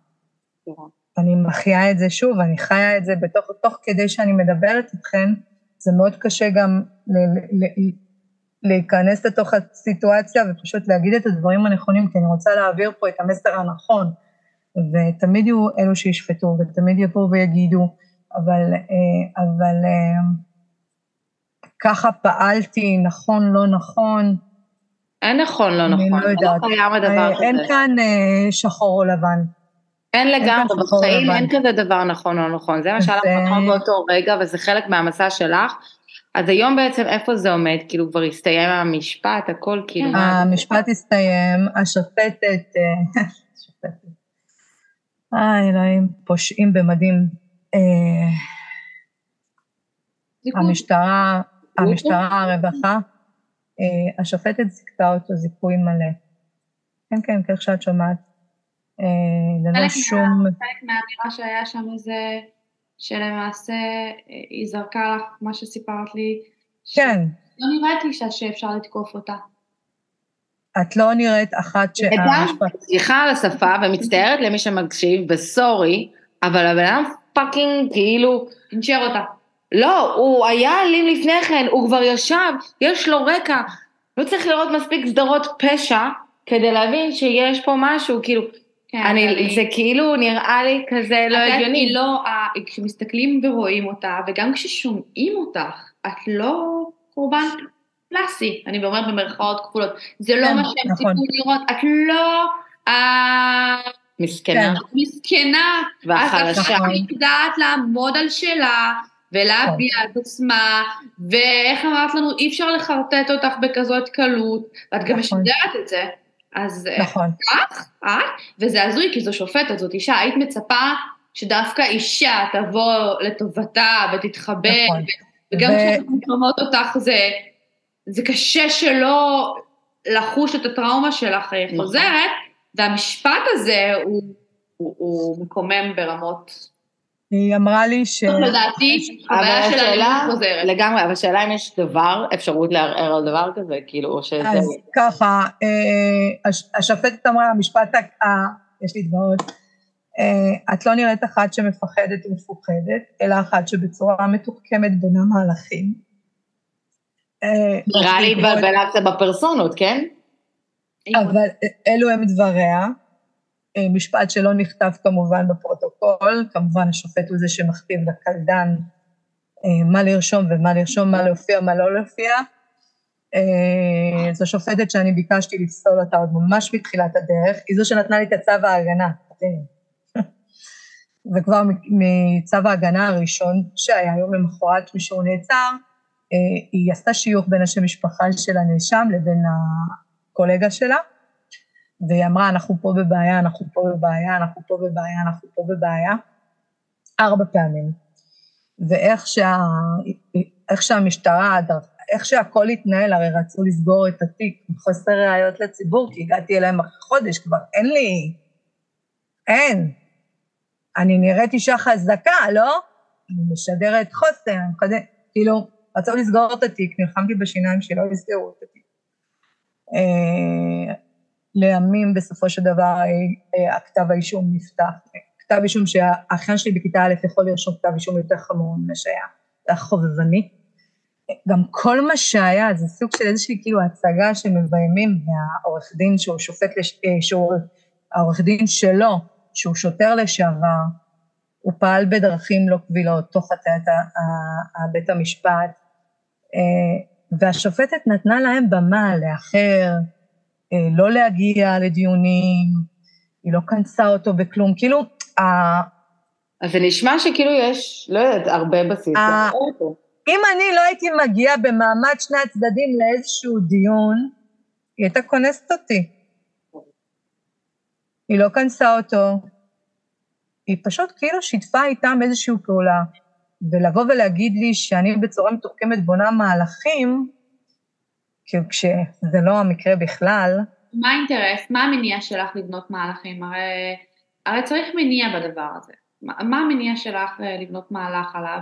אני מחיה את זה שוב, אני חיה את זה בתוך, תוך כדי שאני מדברת איתכן, זה מאוד קשה גם ל, ל, ל, להיכנס לתוך הסיטואציה ופשוט להגיד את הדברים הנכונים, כי אני רוצה להעביר פה את המסר הנכון. ותמיד יהיו אלו שישפטו, ותמיד יבואו ויגידו, אבל, אה, אבל אה, ככה פעלתי, נכון, לא נכון. אין נכון, לא נכון. אני לא. לא קיים הדבר אה, הזה. אין כאן שחור או לבן. אין לגמרי, בחיים אין כזה דבר נכון או נכון, זה מה שהיה לך נכון באותו רגע, וזה חלק מהמסע שלך. אז היום בעצם איפה זה עומד? כאילו כבר הסתיים המשפט, הכל כאילו... כן. המשפט הסתיים, השופטת, אה, אלוהים, פושעים במדים. המשטרה, המשטרה, הרווחה, אה, השופטת זיכתה אותו זיכוי מלא. כן, כן, כך שאת שומעת. אה, ללא שום... חלק מהאמירה שהיה שם זה שלמעשה אה, היא זרקה לך מה שסיפרת לי. כן. לא נראית לי שאפשר לתקוף אותה. את לא נראית אחת ש... וגם, סליחה על השפה, ומצטערת למי שמקשיב, וסורי, אבל הבן אדם פאקינג כאילו... הנשר אותה. לא, הוא היה אלים לפני כן, הוא כבר ישב, יש לו רקע. לא צריך לראות מספיק סדרות פשע כדי להבין שיש פה משהו, כאילו, אני, אני, זה כאילו נראה לי כזה לא הגיוני. לא, כשמסתכלים ורואים אותה, וגם כששומעים אותך, את לא קורבן קלאסי, אני אומרת במרכאות כפולות. זה לא כן, מה שהם נכון. ציפו לראות, את לא מסכנה. מסכנה. והחלשה. אז את יודעת לעמוד על שלה, ולהביע את עצמה, ואיך אמרת לנו, אי אפשר לחרטט אותך בכזאת קלות, ואת גם נכון. משדרת את זה. אז אה, נכון. כך, את, וזה הזוי כי זו שופטת, זאת אישה, היית מצפה שדווקא אישה תבוא לטובתה ותתחבא, נכון. וגם ו- כשאנחנו שומעות אותך זה, זה קשה שלא לחוש את הטראומה שלך אה, נכון. חוזרת, והמשפט הזה הוא, הוא, הוא מקומם ברמות. היא אמרה לי ש... לדעתי, אבל הבעיה של השאלה, האלימות חוזרת. לגמרי, אבל השאלה אם יש דבר, אפשרות לערער על דבר כזה, כאילו, או שזה... אז ככה, אה, הש- השופטת אמרה, המשפט, ה- יש לי דמעות, אה, את לא נראית אחת שמפחדת ומפוחדת, אלא אחת שבצורה מתוחכמת בין המהלכים. אה, נראה לי התבלבלה קצת בפרסונות, כן? אבל אלו הם דבריה. משפט שלא נכתב כמובן בפרוטוקול, כמובן השופט הוא זה שמכתיב לקלדן אה, מה לרשום ומה לרשום, מה להופיע, מה לא להופיע. אה, זו שופטת שאני ביקשתי לפסול אותה עוד ממש מתחילת הדרך, היא זו שנתנה לי את הצו ההגנה. וכבר מצו ההגנה הראשון, שהיה יום למחרת כשהוא נעצר, אה, היא עשתה שיוך בין השם משפחה של הנאשם לבין הקולגה שלה, והיא אמרה, אנחנו פה בבעיה, אנחנו פה בבעיה, אנחנו פה בבעיה, אנחנו פה בבעיה, ארבע פעמים. ואיך שה, איך שהמשטרה, איך שהכל התנהל, הרי רצו לסגור את התיק מחוסר ראיות לציבור, כי הגעתי אליהם אחרי חודש, כבר אין לי, אין. אני נראית אישה חזקה, לא? אני משדרת חוסר, אני מחדש, כאילו, רצו לסגור את התיק, נלחמתי בשיניים שלא יסגרו את התיק. לימים בסופו של דבר אה, אה, הכתב האישום נפתח. כתב אישום שהאחיין שלי בכיתה א' יכול לרשום כתב אישום יותר חמור ממה שהיה, זה היה חובבני. גם כל מה שהיה זה סוג של איזושהי כאילו הצגה שמביימים מהעורך דין שהוא שופט, לש... אה, שהוא העורך דין שלו, שהוא שוטר לשעבר, הוא פעל בדרכים לא קבילות תוך הטיית בית המשפט, והשופטת נתנה להם במה לאחר, לא להגיע לדיונים, היא לא כנסה אותו בכלום, כאילו, אז זה נשמע שכאילו יש, לא יודעת, הרבה בסיס. אה. אם אני לא הייתי מגיעה במעמד שני הצדדים לאיזשהו דיון, היא הייתה כונסת אותי. היא לא כנסה אותו, היא פשוט כאילו שיתפה איתם איזושהי פעולה. ולבוא ולהגיד לי שאני בצורה מתוחכמת בונה מהלכים, כשזה לא המקרה בכלל, מה האינטרס? מה המניע שלך לבנות מהלכים? הרי, הרי צריך מניע בדבר הזה. מה, המניע שלך אה, לבנות מהלך עליו?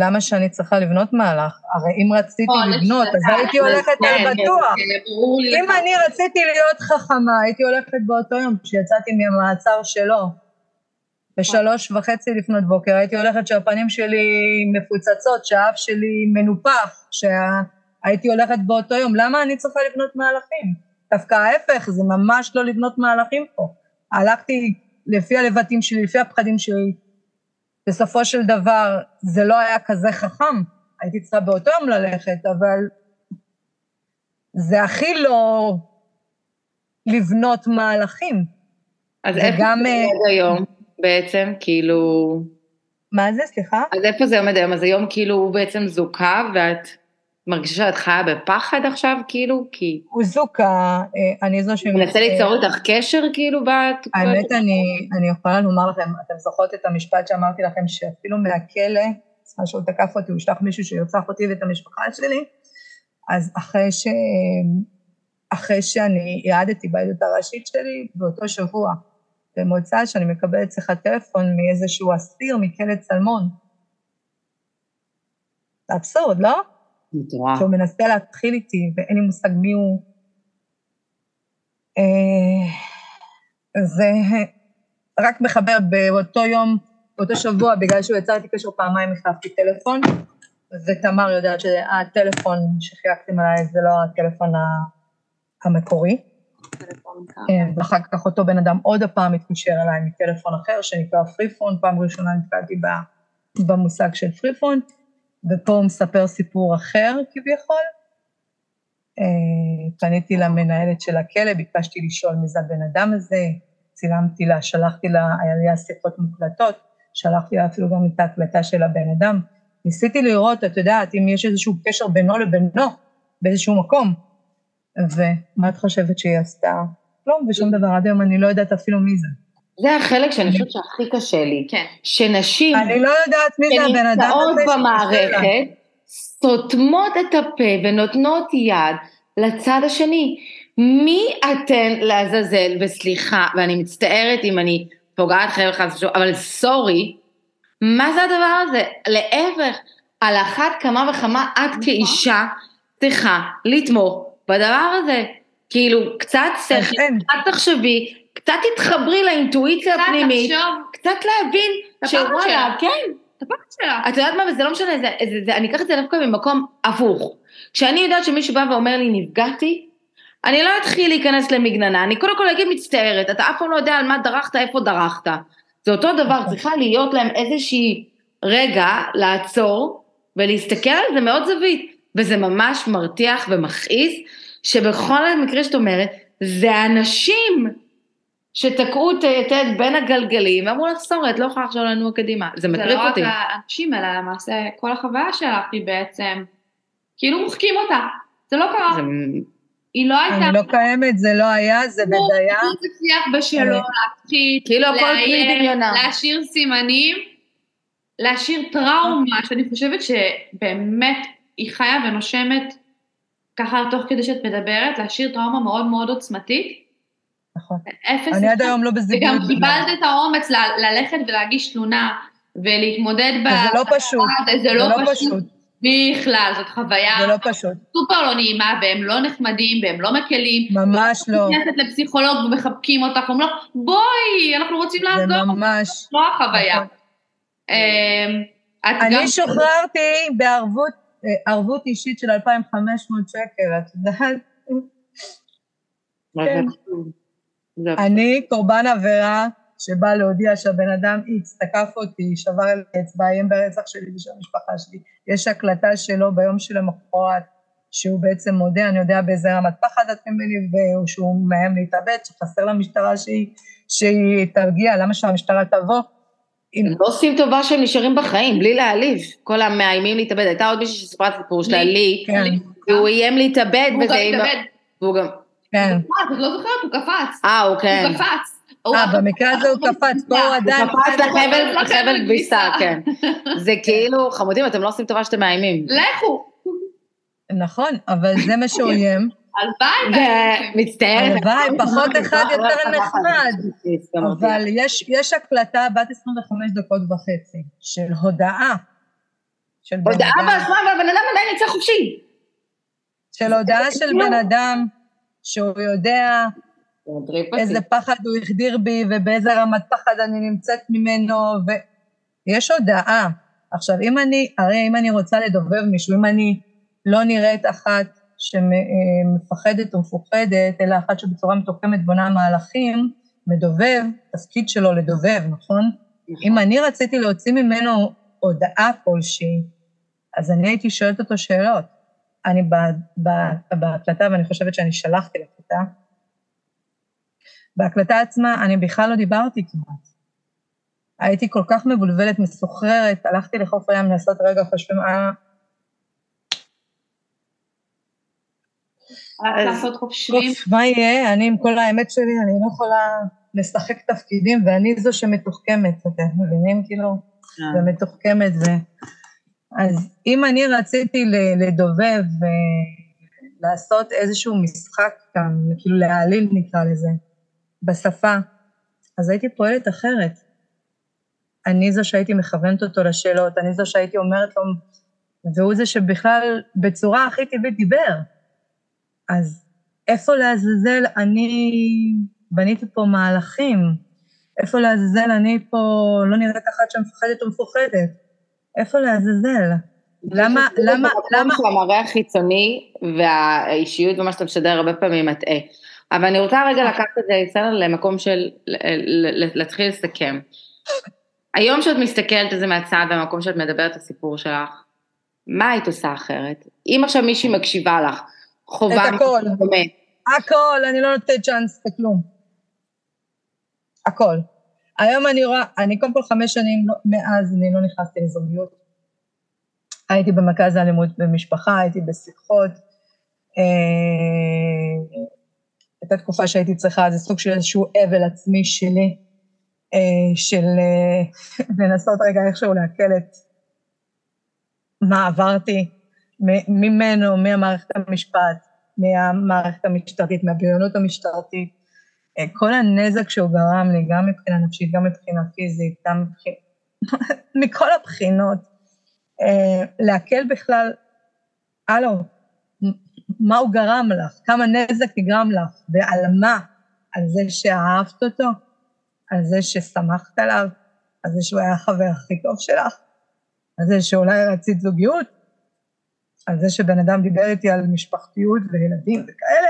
למה שאני צריכה לבנות מהלך? הרי אם רציתי או, לבנות, אז הייתי הולכת כן, על כן, בטוח. אה, ברור לי אם. אני רציתי להיות חכמה, הייתי הולכת באותו יום כשיצאתי מהמעצר שלו. בשלוש וחצי לפנות בוקר הייתי הולכת שהפנים שלי מפוצצות, שהאף שלי מנופח, שהייתי הולכת באותו יום. למה אני צריכה לבנות מהלכים? דווקא ההפך, זה ממש לא לבנות מהלכים פה. הלכתי לפי הלבטים שלי, לפי הפחדים שלי. בסופו של דבר זה לא היה כזה חכם, הייתי צריכה באותו יום ללכת, אבל זה הכי לא לבנות מהלכים. אז איפה וגם, זה אה, עומד היום בעצם? כאילו... מה זה, סליחה? אז איפה זה עומד היום? אז היום כאילו הוא בעצם זוכה ואת מרגישה שאת חיה בפחד עכשיו כאילו? כי הוא זוכה, אה, אני זו ש... מנסה ליצור איתך קשר כאילו בת... האמת, אני, אני יכולה לומר לכם, אתם זוכרות את המשפט שאמרתי לכם, שאפילו מהכלא, מה שהוא תקף אותי, הוא ישלח מישהו שירצח אותי ואת המשפחה שלי, אז אחרי, ש... אחרי שאני העדתי בעדות הראשית שלי, באותו שבוע, במוצא שאני מקבלת שיחת טלפון מאיזשהו אסיר מכלא צלמון. אבסורד, לא? מטורף. שהוא מנסה להתחיל איתי, ואין לי מושג מי הוא. אה, זה רק מחבר באותו יום, באותו שבוע, בגלל שהוא יצר איתי קשר פעמיים, החלפתי טלפון, ותמר יודעת שהטלפון שחייגתם עליי זה לא הטלפון המקורי. אה, ואחר כך אותו בן אדם עוד הפעם התקשר אליי מטלפון אחר שנקרא פריפון, פעם ראשונה נתקלתי במושג של פריפון, ופה הוא מספר סיפור אחר כביכול. אה, פניתי למנהלת של הכלא, ביקשתי לשאול מי זה הבן אדם הזה, צילמתי לה, שלחתי לה, היה לי שיחות מוקלטות, שלחתי לה אפילו גם את ההקלטה של הבן אדם. ניסיתי לראות, את יודעת, אם יש איזשהו קשר בינו לבינו באיזשהו מקום. ומה את חושבת שהיא עשתה? לא, ושום דבר, עד היום אני לא יודעת אפילו מי זה. זה החלק שאני חושבת שהכי קשה לי. כן. שנשים... אני לא יודעת מי זה הבן אדם הזה שנמצאות במערכת, סותמות את הפה ונותנות יד לצד השני. מי אתן לעזאזל, וסליחה, ואני מצטערת אם אני פוגעת חייב חס ושלום, אבל סורי, מה זה הדבר הזה? להפך, על אחת כמה וכמה את נכון. כאישה צריכה לתמוך בדבר הזה. כאילו, קצת שכל, קצת תחשבי, קצת תתחברי לאינטואיציה הפנימית, קצת להבין שוואלה, כן. את יודעת מה, וזה לא משנה, זה, זה, זה, אני אקח את זה דווקא ממקום הפוך. כשאני יודעת שמישהו בא ואומר לי, נפגעתי, אני לא אתחיל להיכנס למגננה, אני קודם כל אגיד מצטערת, אתה אף פעם לא יודע על מה דרכת, איפה דרכת. זה אותו דבר, נכון. צריכה להיות להם איזושהי רגע לעצור ולהסתכל על זה מאוד זווית, וזה ממש מרתיח ומכעיס, שבכל המקרה שאת אומרת, זה אנשים שתקעו את היתד בין הגלגלים, ואמרו לך, סורי, את לא יכולה עכשיו לנוע קדימה, זה מטריף אותי. זה לא רק האנשים, אלא למעשה כל החוויה שלך היא בעצם, כאילו מוחקים אותה, זה לא קרה. זה... היא לא הייתה... אני לא קיימת, זה לא היה, זה בדיה. הוא הצליח בשלו להתחיל, כאילו הכל פרי דמיונה. להשאיר סימנים, להשאיר טראומה, שאני חושבת שבאמת היא חיה ונושמת ככה תוך כדי שאת מדברת, להשאיר טראומה מאוד מאוד עוצמתית. נכון. אפס. אני עד היום לא בזיגוי. וגם קיבלת את האומץ ללכת ולהגיש תלונה ולהתמודד ב... זה לא פשוט. זה לא, לא פשוט. בכלל, זאת חוויה זה לא פשוט. סופר לא נעימה, והם לא נחמדים, והם לא מקלים. ממש לא. נכנסת לפסיכולוג ומחבקים אותך, אומרים לו, בואי, אנחנו רוצים לעזור. זה ממש. לא החוויה. נכון. אמ, אני שוחררתי בערבות אה, ערבות אישית של 2,500 שקל, את יודעת? כן. אני קורבן עבירה שבא להודיע שהבן אדם איקס תקף אותי, שבר את האצבע, איים ברצח שלי ושל המשפחה שלי. יש הקלטה שלו ביום של המחרת, שהוא בעצם מודה, אני יודע באיזה רמת פחד אתם ממני, ושהוא מאיים להתאבד, שחסר למשטרה שהיא, שהיא תרגיע, למה שהמשטרה תבוא? הם לא עושים טובה שהם נשארים בחיים, בלי להעליב. כל המאיימים להתאבד. הייתה עוד מישהי שסיפרה את הסיפור שלה, לי, כן. והוא איים להתאבד. הוא גם התאבד. והוא גם... כן. את לא זוכרת, הוא קפץ. אה, הוא כן. הוא קפץ. אה, במקרה הזה הוא קפץ, פה הוא עדיין... הוא קפץ לחבל כביסה, כן. זה כאילו, חמודים, אתם לא עושים טובה שאתם מאיימים. לכו. נכון, אבל זה מה שאוים. הלוואי. מצטערת. הלוואי, פחות אחד יותר נחמד. אבל יש הקלטה בת 25 דקות וחצי, של הודעה. הודעה בעצמה, והבן אדם עדיין יצא חופשי. של הודעה של בן אדם, שהוא יודע איזה פחד הוא החדיר בי, ובאיזה רמת פחד אני נמצאת ממנו, ויש הודעה. עכשיו, אם אני, הרי אם אני רוצה לדובב מישהו, אם אני לא נראית אחת שמפחדת ומפוחדת, אלא אחת שבצורה מתוחכמת בונה מהלכים, מדובב, תפקיד שלו לדובב, נכון? נכון? אם אני רציתי להוציא ממנו הודעה כלשהי, אז אני הייתי שואלת אותו שאלות. אני בהקלטה, ואני חושבת שאני שלחתי אותה, בהקלטה עצמה אני בכלל לא דיברתי כמעט. הייתי כל כך מבולבלת, מסוחררת, הלכתי לחוף הים לעשות רגע חושבים, אה, לעשות חופשיים. מה יהיה? אני עם כל האמת שלי, אני לא יכולה לשחק תפקידים, ואני זו שמתוחכמת, אתם מבינים? כאילו, זה אה. מתוחכמת. ו... אז אם אני רציתי לדובב ולעשות איזשהו משחק כאן, כאילו להעליל נקרא לזה, בשפה, אז הייתי פועלת אחרת. אני זו שהייתי מכוונת אותו לשאלות, אני זו שהייתי אומרת לו, והוא זה שבכלל בצורה הכי טבעית דיבר. אז איפה לעזאזל אני בניתי פה מהלכים? איפה לעזאזל אני פה לא נראית אחת שמפחדת ומפוחדת? איפה לעזאזל? למה, למה, למה... המראה החיצוני והאישיות ומה שאתה משדר הרבה פעמים מטעה. אבל אני רוצה רגע לקחת את זה, בסדר, למקום של להתחיל לסכם. היום שאת מסתכלת על זה מהצד, במקום שאת מדברת את הסיפור שלך, מה היית עושה אחרת? אם עכשיו מישהי מקשיבה לך, חובה... את הכל. הכל, אני לא נותנת צ'אנס לכלום. הכל. היום אני רואה, אני קודם כל חמש שנים לא, מאז אני לא נכנסתי לזוגיות. הייתי במרכז האלימות במשפחה, הייתי בשיחות. אה, תקופה שהייתי צריכה, זה סוג של איזשהו אבל עצמי שלי, אה, של אה, לנסות רגע איכשהו לעכל את מה עברתי ממנו, מהמערכת המשפט, מהמערכת המשטרתית, מהבריונות המשטרתית, כל הנזק שהוא גרם לי, גם מבחינה נפשית, גם מבחינה פיזית, גם מבחינה... מכל הבחינות, אה, להקל בכלל, הלו, מה הוא גרם לך? כמה נזק נגרם לך? ועל מה? על זה שאהבת אותו? על זה ששמחת עליו? על זה שהוא היה החבר הכי טוב שלך? על זה שאולי רצית זוגיות? על זה שבן אדם דיבר איתי על משפחתיות וילדים וכאלה?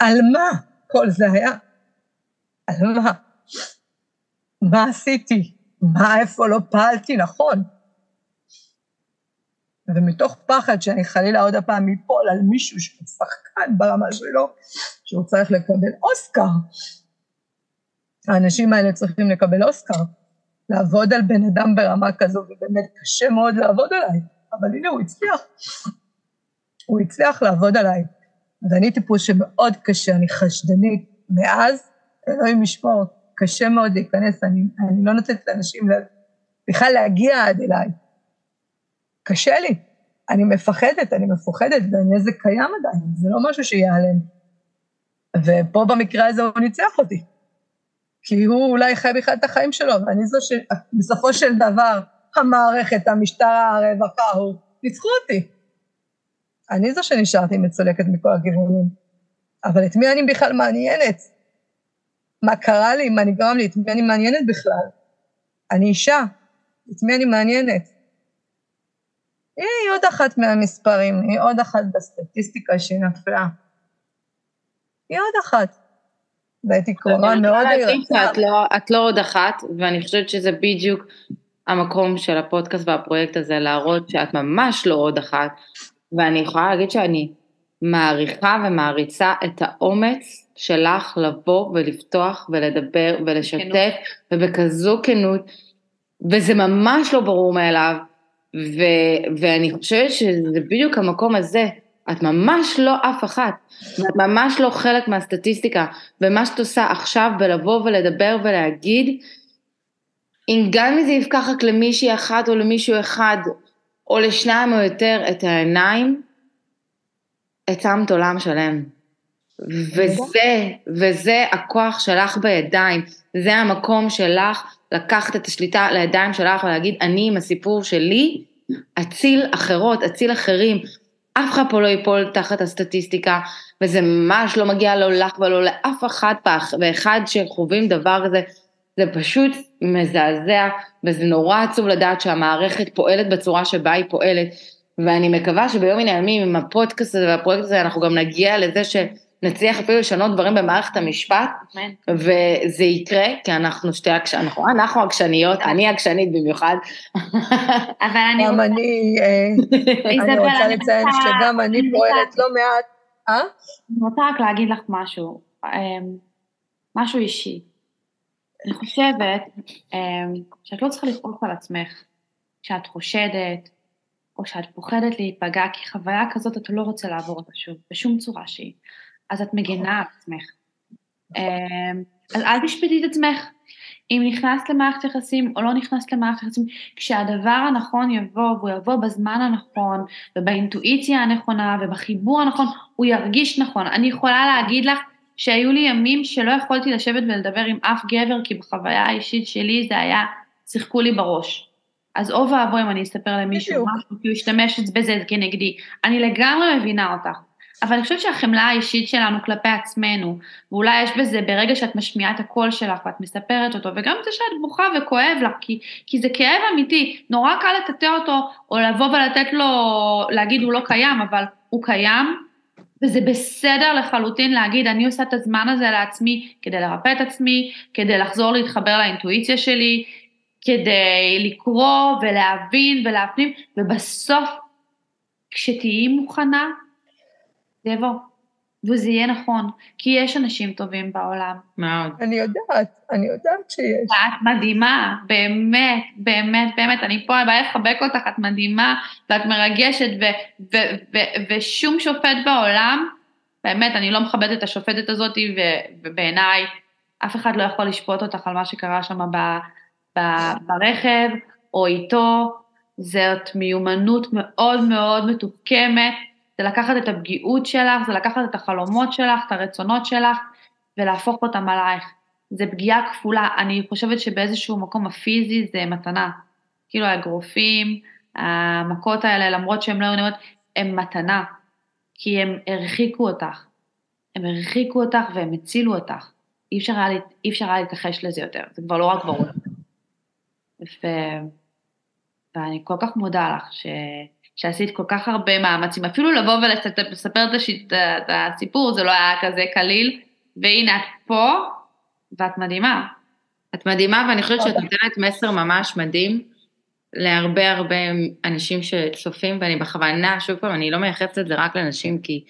על מה כל זה היה? על מה? מה עשיתי? מה, איפה לא פעלתי נכון? ומתוך פחד שאני חלילה עוד הפעם אפול על מישהו שהוא שחקן ברמה שלו, שהוא צריך לקבל אוסקר. האנשים האלה צריכים לקבל אוסקר. לעבוד על בן אדם ברמה כזו, ובאמת קשה מאוד לעבוד עליי, אבל הנה הוא הצליח. הוא הצליח לעבוד עליי. ואני טיפוס שמאוד קשה, אני חשדנית. מאז, אלוהים ישמור, קשה מאוד להיכנס, אני, אני לא נותנת לאנשים בכלל להגיע עד אליי. קשה לי. אני מפחדת, אני מפוחדת, והנזק קיים עדיין, זה לא משהו שייעלם. ופה במקרה הזה הוא ניצח אותי. כי הוא אולי חי בכלל את החיים שלו, ואני זו שבסופו של דבר, המערכת, המשטרה, הרווחה, הוא, ניצחו אותי. אני זו שנשארתי מצולקת מכל הכיוונים. אבל את מי אני בכלל מעניינת? מה קרה לי? מה נגרם לי? את מי אני מעניינת בכלל? אני אישה, את מי אני מעניינת? היא עוד אחת מהמספרים, היא עוד אחת בסטטיסטיקה שנפלה. היא עוד אחת. והייתי קרובה מאוד. את, לא, את לא עוד אחת, ואני חושבת שזה בדיוק המקום של הפודקאסט והפרויקט הזה, להראות שאת ממש לא עוד אחת, ואני יכולה להגיד שאני מעריכה ומעריצה את האומץ שלך לבוא ולפתוח ולדבר ולשתף, ובכזו כנות, וזה ממש לא ברור מאליו, ו, ואני חושבת שזה בדיוק המקום הזה, את ממש לא אף אחת, ואת ממש לא חלק מהסטטיסטיקה, ומה שאת עושה עכשיו בלבוא ולדבר ולהגיד, אם גם אם זה יפקח רק למישהי אחת או למישהו אחד, או לשניים או יותר את העיניים, הצמת עולם שלם. וזה, וזה הכוח שלך בידיים, זה המקום שלך לקחת את השליטה לידיים שלך ולהגיד, אני עם הסיפור שלי, אציל אחרות, אציל אחרים. אף אחד פה לא ייפול תחת הסטטיסטיקה, וזה ממש לא מגיע לא לך ולא לאף אחד פח, ואחד שחווים דבר כזה, זה פשוט מזעזע, וזה נורא עצוב לדעת שהמערכת פועלת בצורה שבה היא פועלת, ואני מקווה שביום מן הימים עם הפודקאסט הזה והפרויקט הזה אנחנו גם נגיע לזה ש... נצליח אפילו לשנות דברים במערכת המשפט, וזה יקרה, כי אנחנו שתי עקשניות, אנחנו, אנחנו עקשניות, אני עקשנית במיוחד. אבל אני... גם אני, אה, אני רוצה לציין שגם אני פועלת לא מעט, אה? אני רוצה רק להגיד לך משהו, אמ, משהו אישי. אני חושבת אמ, שאת לא צריכה לכעוס על עצמך כשאת חושדת, או שאת פוחדת להיפגע, כי חוויה כזאת אתה לא רוצה לעבור אותה שוב, בשום צורה שהיא. אז את מגנה על עצמך. אמ, אז אל תשפטי את עצמך. אם נכנסת למערכת יחסים או לא נכנסת למערכת יחסים, כשהדבר הנכון יבוא, והוא יבוא בזמן הנכון, ובאינטואיציה הנכונה, ובחיבור הנכון, הוא ירגיש נכון. אני יכולה להגיד לך שהיו לי ימים שלא יכולתי לשבת ולדבר עם אף גבר, כי בחוויה האישית שלי זה היה, שיחקו לי בראש. אז אוי ואבוי אם אני אספר למישהו משהו, כי הוא ישתמש בזה כנגדי. אני לגמרי מבינה אותך. אבל אני חושבת שהחמלה האישית שלנו כלפי עצמנו, ואולי יש בזה ברגע שאת משמיעה את הקול שלך ואת מספרת אותו, וגם זה שאת בוכה וכואב לך, כי, כי זה כאב אמיתי, נורא קל לטאטא אותו, או לבוא ולתת לו, להגיד הוא לא קיים, אבל הוא קיים, וזה בסדר לחלוטין להגיד, אני עושה את הזמן הזה לעצמי כדי לרפא את עצמי, כדי לחזור להתחבר לאינטואיציה שלי, כדי לקרוא ולהבין ולהפנים, ובסוף, כשתהיי מוכנה, זה יבוא. וזה יהיה נכון, כי יש אנשים טובים בעולם. מאוד. אני יודעת, אני יודעת שיש. ואת מדהימה, באמת, באמת, באמת, אני פה באה לחבק אותך, את מדהימה, ואת מרגשת, ו- ו- ו- ושום שופט בעולם, באמת, אני לא מכבדת את השופטת הזאת, ו- ובעיניי, אף אחד לא יכול לשפוט אותך על מה שקרה שם ב- ב- ברכב, או איתו, זאת מיומנות מאוד מאוד מתוחכמת, זה לקחת את הפגיעות שלך, זה לקחת את החלומות שלך, את הרצונות שלך, ולהפוך אותם עלייך. זה פגיעה כפולה. אני חושבת שבאיזשהו מקום הפיזי זה מתנה. כאילו האגרופים, המכות האלה, למרות שהן לא היו נראות, הן מתנה. כי הם הרחיקו אותך. הם הרחיקו אותך והם הצילו אותך. אי אפשר היה, אי אפשר היה להתכחש לזה יותר, זה כבר לא רק ברור. ו... ואני כל כך מודה לך ש... שעשית כל כך הרבה מאמצים, אפילו לבוא ולספר את, השיט, את הסיפור, זה לא היה כזה קליל, והנה את פה, ואת מדהימה. את מדהימה, ואני חושבת שאת נותנת מסר ממש מדהים להרבה הרבה אנשים שצופים, ואני בכוונה, שוב פעם, אני לא מייחסת את זה רק לנשים, כי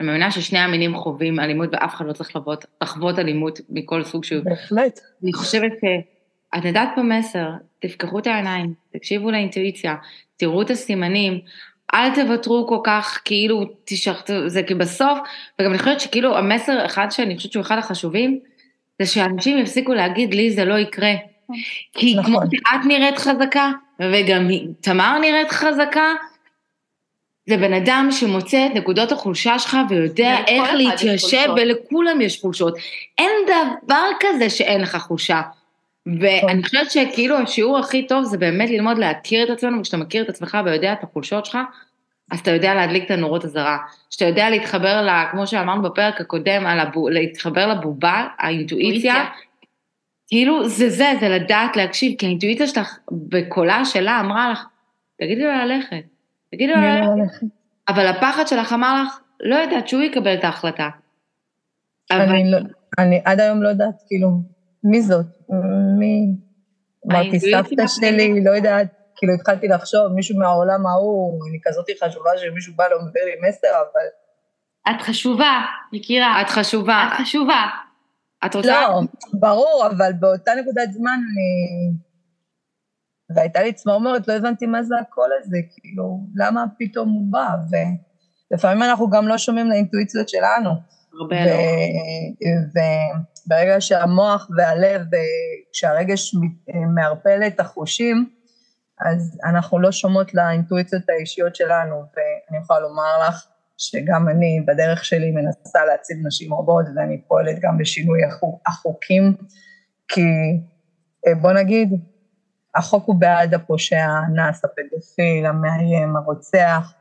אני מאמינה ששני המינים חווים אלימות, ואף אחד לא צריך לחוות, לחוות אלימות מכל סוג שהוא. בהחלט. אני חושבת שאת נתת פה מסר, תפקחו את העיניים, תקשיבו לאינטואיציה, תראו את הסימנים, אל תוותרו כל כך, כאילו, תשחטו, זה כי בסוף, וגם אני חושבת שכאילו המסר אחד שאני חושבת שהוא אחד החשובים, זה שאנשים יפסיקו להגיד לי זה לא יקרה. כי נכון. כמו שאת נראית חזקה, וגם תמר נראית חזקה, זה בן אדם שמוצא את נקודות החולשה שלך ויודע איך להתיישב. ולכולם יש חולשות. אין דבר כזה שאין לך חולשה. ואני חושבת שכאילו השיעור הכי טוב זה באמת ללמוד להכיר את עצמנו, וכשאתה מכיר את עצמך ויודע את החולשות שלך, אז אתה יודע להדליק את הנורות הזרה. כשאתה יודע להתחבר, ל, כמו שאמרנו בפרק הקודם, הבו, להתחבר לבובה, האינטואיציה, אינטואיציה. כאילו זה זה, זה לדעת להקשיב, כי האינטואיציה שלך, בקולה שלה אמרה לך, תגידי לו ללכת, תגידי לו ללכת. אבל הפחד שלך אמר לך, לא יודעת שהוא יקבל את ההחלטה. אבל אני לא, אני עד היום לא יודעת, כאילו, מי זאת? מי? אמרתי, סבתא שלי, לא יודעת, כאילו התחלתי לחשוב, מישהו מהעולם ההוא, אני כזאת חשובה שמישהו בא ואומר לי מסר, אבל את חשובה, יקירה. את חשובה, את חשובה. את רוצה... לא, ברור, אבל באותה נקודת זמן אני... והייתה לי צמרמורת, לא הבנתי מה זה הקול הזה, כאילו, למה פתאום הוא בא? ולפעמים אנחנו גם לא שומעים לאינטואיציות שלנו. הרבה לא. וברגע שהמוח והלב, אה, כשהרגש אה, מערפל את החושים, אז אנחנו לא שומעות לאינטואיציות האישיות שלנו, ואני יכולה לומר לך שגם אני בדרך שלי מנסה להציל נשים רבות, ואני פועלת גם בשינוי החוק, החוקים, כי אה, בוא נגיד, החוק הוא בעד הפושע, האנס, הפדופיל, המאיים, הרוצח,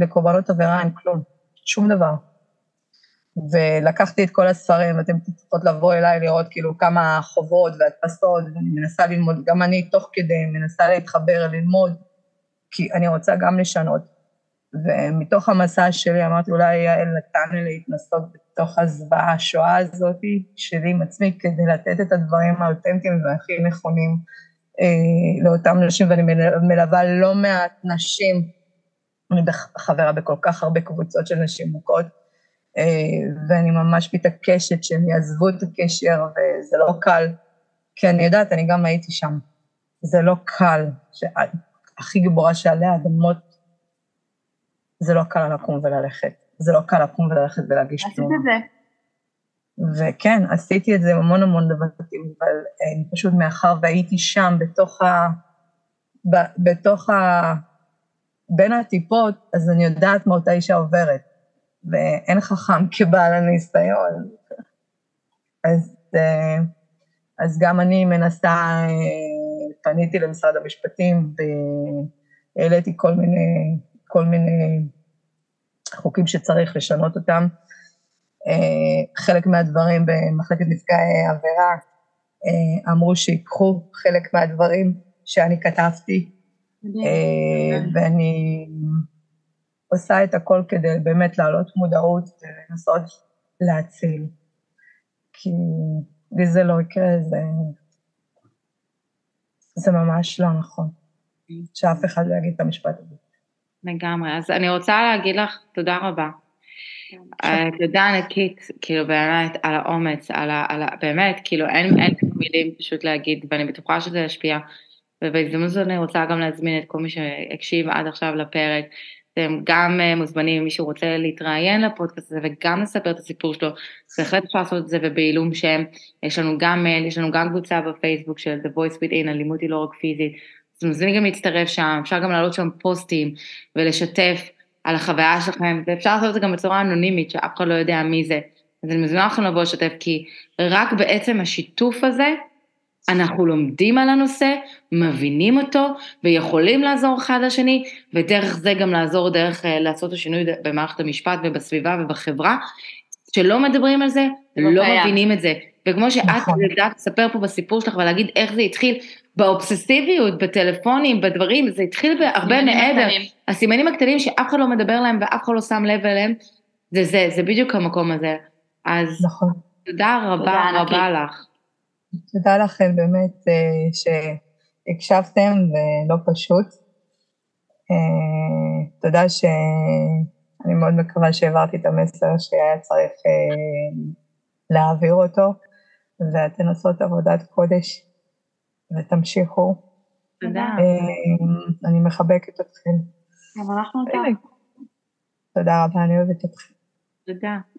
לקורבנות עבירה אין כלום, שום דבר. ולקחתי את כל הספרים, ואתם צריכות לבוא אליי לראות כאילו כמה חובות והדפסות, ואני מנסה ללמוד, גם אני תוך כדי מנסה להתחבר, ללמוד, כי אני רוצה גם לשנות. ומתוך המסע שלי אמרתי, אולי יעל נתן לי להתנסות בתוך הזוועה השואה הזאת שלי עם עצמי, כדי לתת את הדברים האותנטיים והכי נכונים אה, לאותם נשים, ואני מל- מלווה לא מעט נשים, אני חברה בכל כך הרבה קבוצות של נשים מוכות, ואני ממש מתעקשת שהם יעזבו את הקשר, וזה לא קל, כי אני יודעת, אני גם הייתי שם. זה לא קל, הכי גיבורה שעלי האדמות, זה לא קל לקום וללכת. זה לא קל לקום וללכת ולהגיש עשית תלונה. את זה. וכן, עשיתי את זה עם המון המון דברים, אבל אה, פשוט מאחר והייתי שם, בתוך ה... ב, בתוך ה... בין הטיפות, אז אני יודעת מה אותה אישה עוברת. ואין חכם כבעל הניסיון. אז, אה, אז גם אני מנסה, אה, פניתי למשרד המשפטים והעליתי כל מיני, כל מיני חוקים שצריך לשנות אותם. אה, חלק מהדברים במחלקת נפגעי עבירה אמרו שיקחו חלק מהדברים שאני כתבתי, ואני עושה את הכל כדי באמת להעלות מודעות ולנסות להציל. כי לי זה לא יקרה, זה, זה ממש לא נכון. שאף אחד לא יגיד את המשפט הזה. לגמרי. אז אני רוצה להגיד לך תודה רבה. אה, תודה ענקית, כאילו באמת, על האומץ, על ה... על ה באמת, כאילו אין, אין מילים פשוט להגיד, ואני בטוחה שזה ישפיע. ובהזדמנות הזאת אני רוצה גם להזמין את כל מי שהקשיב עד עכשיו לפרק. אתם גם אה, מוזמנים, אם מישהו רוצה להתראיין לפודקאסט הזה וגם לספר את הסיפור שלו, בהחלט אפשר לעשות את זה ובעילום שם. יש לנו גם מייל, יש לנו גם קבוצה בפייסבוק של The Voice Within, אלימות היא לא רק פיזית. אז מוזמנים גם להצטרף שם, אפשר גם להעלות שם פוסטים ולשתף על החוויה שלכם, ואפשר לעשות את זה גם בצורה אנונימית, שאף אחד לא יודע מי זה. אז אני מזמינה אתכם לבוא לשתף, כי רק בעצם השיתוף הזה, אנחנו לומדים על הנושא, מבינים אותו, ויכולים לעזור אחד לשני, ודרך זה גם לעזור דרך uh, לעשות את השינוי במערכת המשפט ובסביבה ובחברה. שלא מדברים על זה, לא, לא מבינים את זה. וכמו שאת נכון. יודעת לספר פה בסיפור שלך ולהגיד איך זה התחיל, באובססיביות, בטלפונים, בדברים, זה התחיל בהרבה מעבר. הסימנים הקטנים שאף אחד לא מדבר להם ואף אחד לא שם לב אליהם, זה זה, זה בדיוק המקום הזה. אז נכון. תודה רבה תודה רבה לך. תודה לכם באמת אה, שהקשבתם ולא פשוט. אה, תודה שאני מאוד מקווה שהעברתי את המסר שהיה צריך אה, להעביר אותו, ואתן עושות עבודת קודש. ותמשיכו. תודה. אני מחבקת אתכם. גם אנחנו אותך. תודה רבה, אני אוהבת אתכם. תודה. תודה.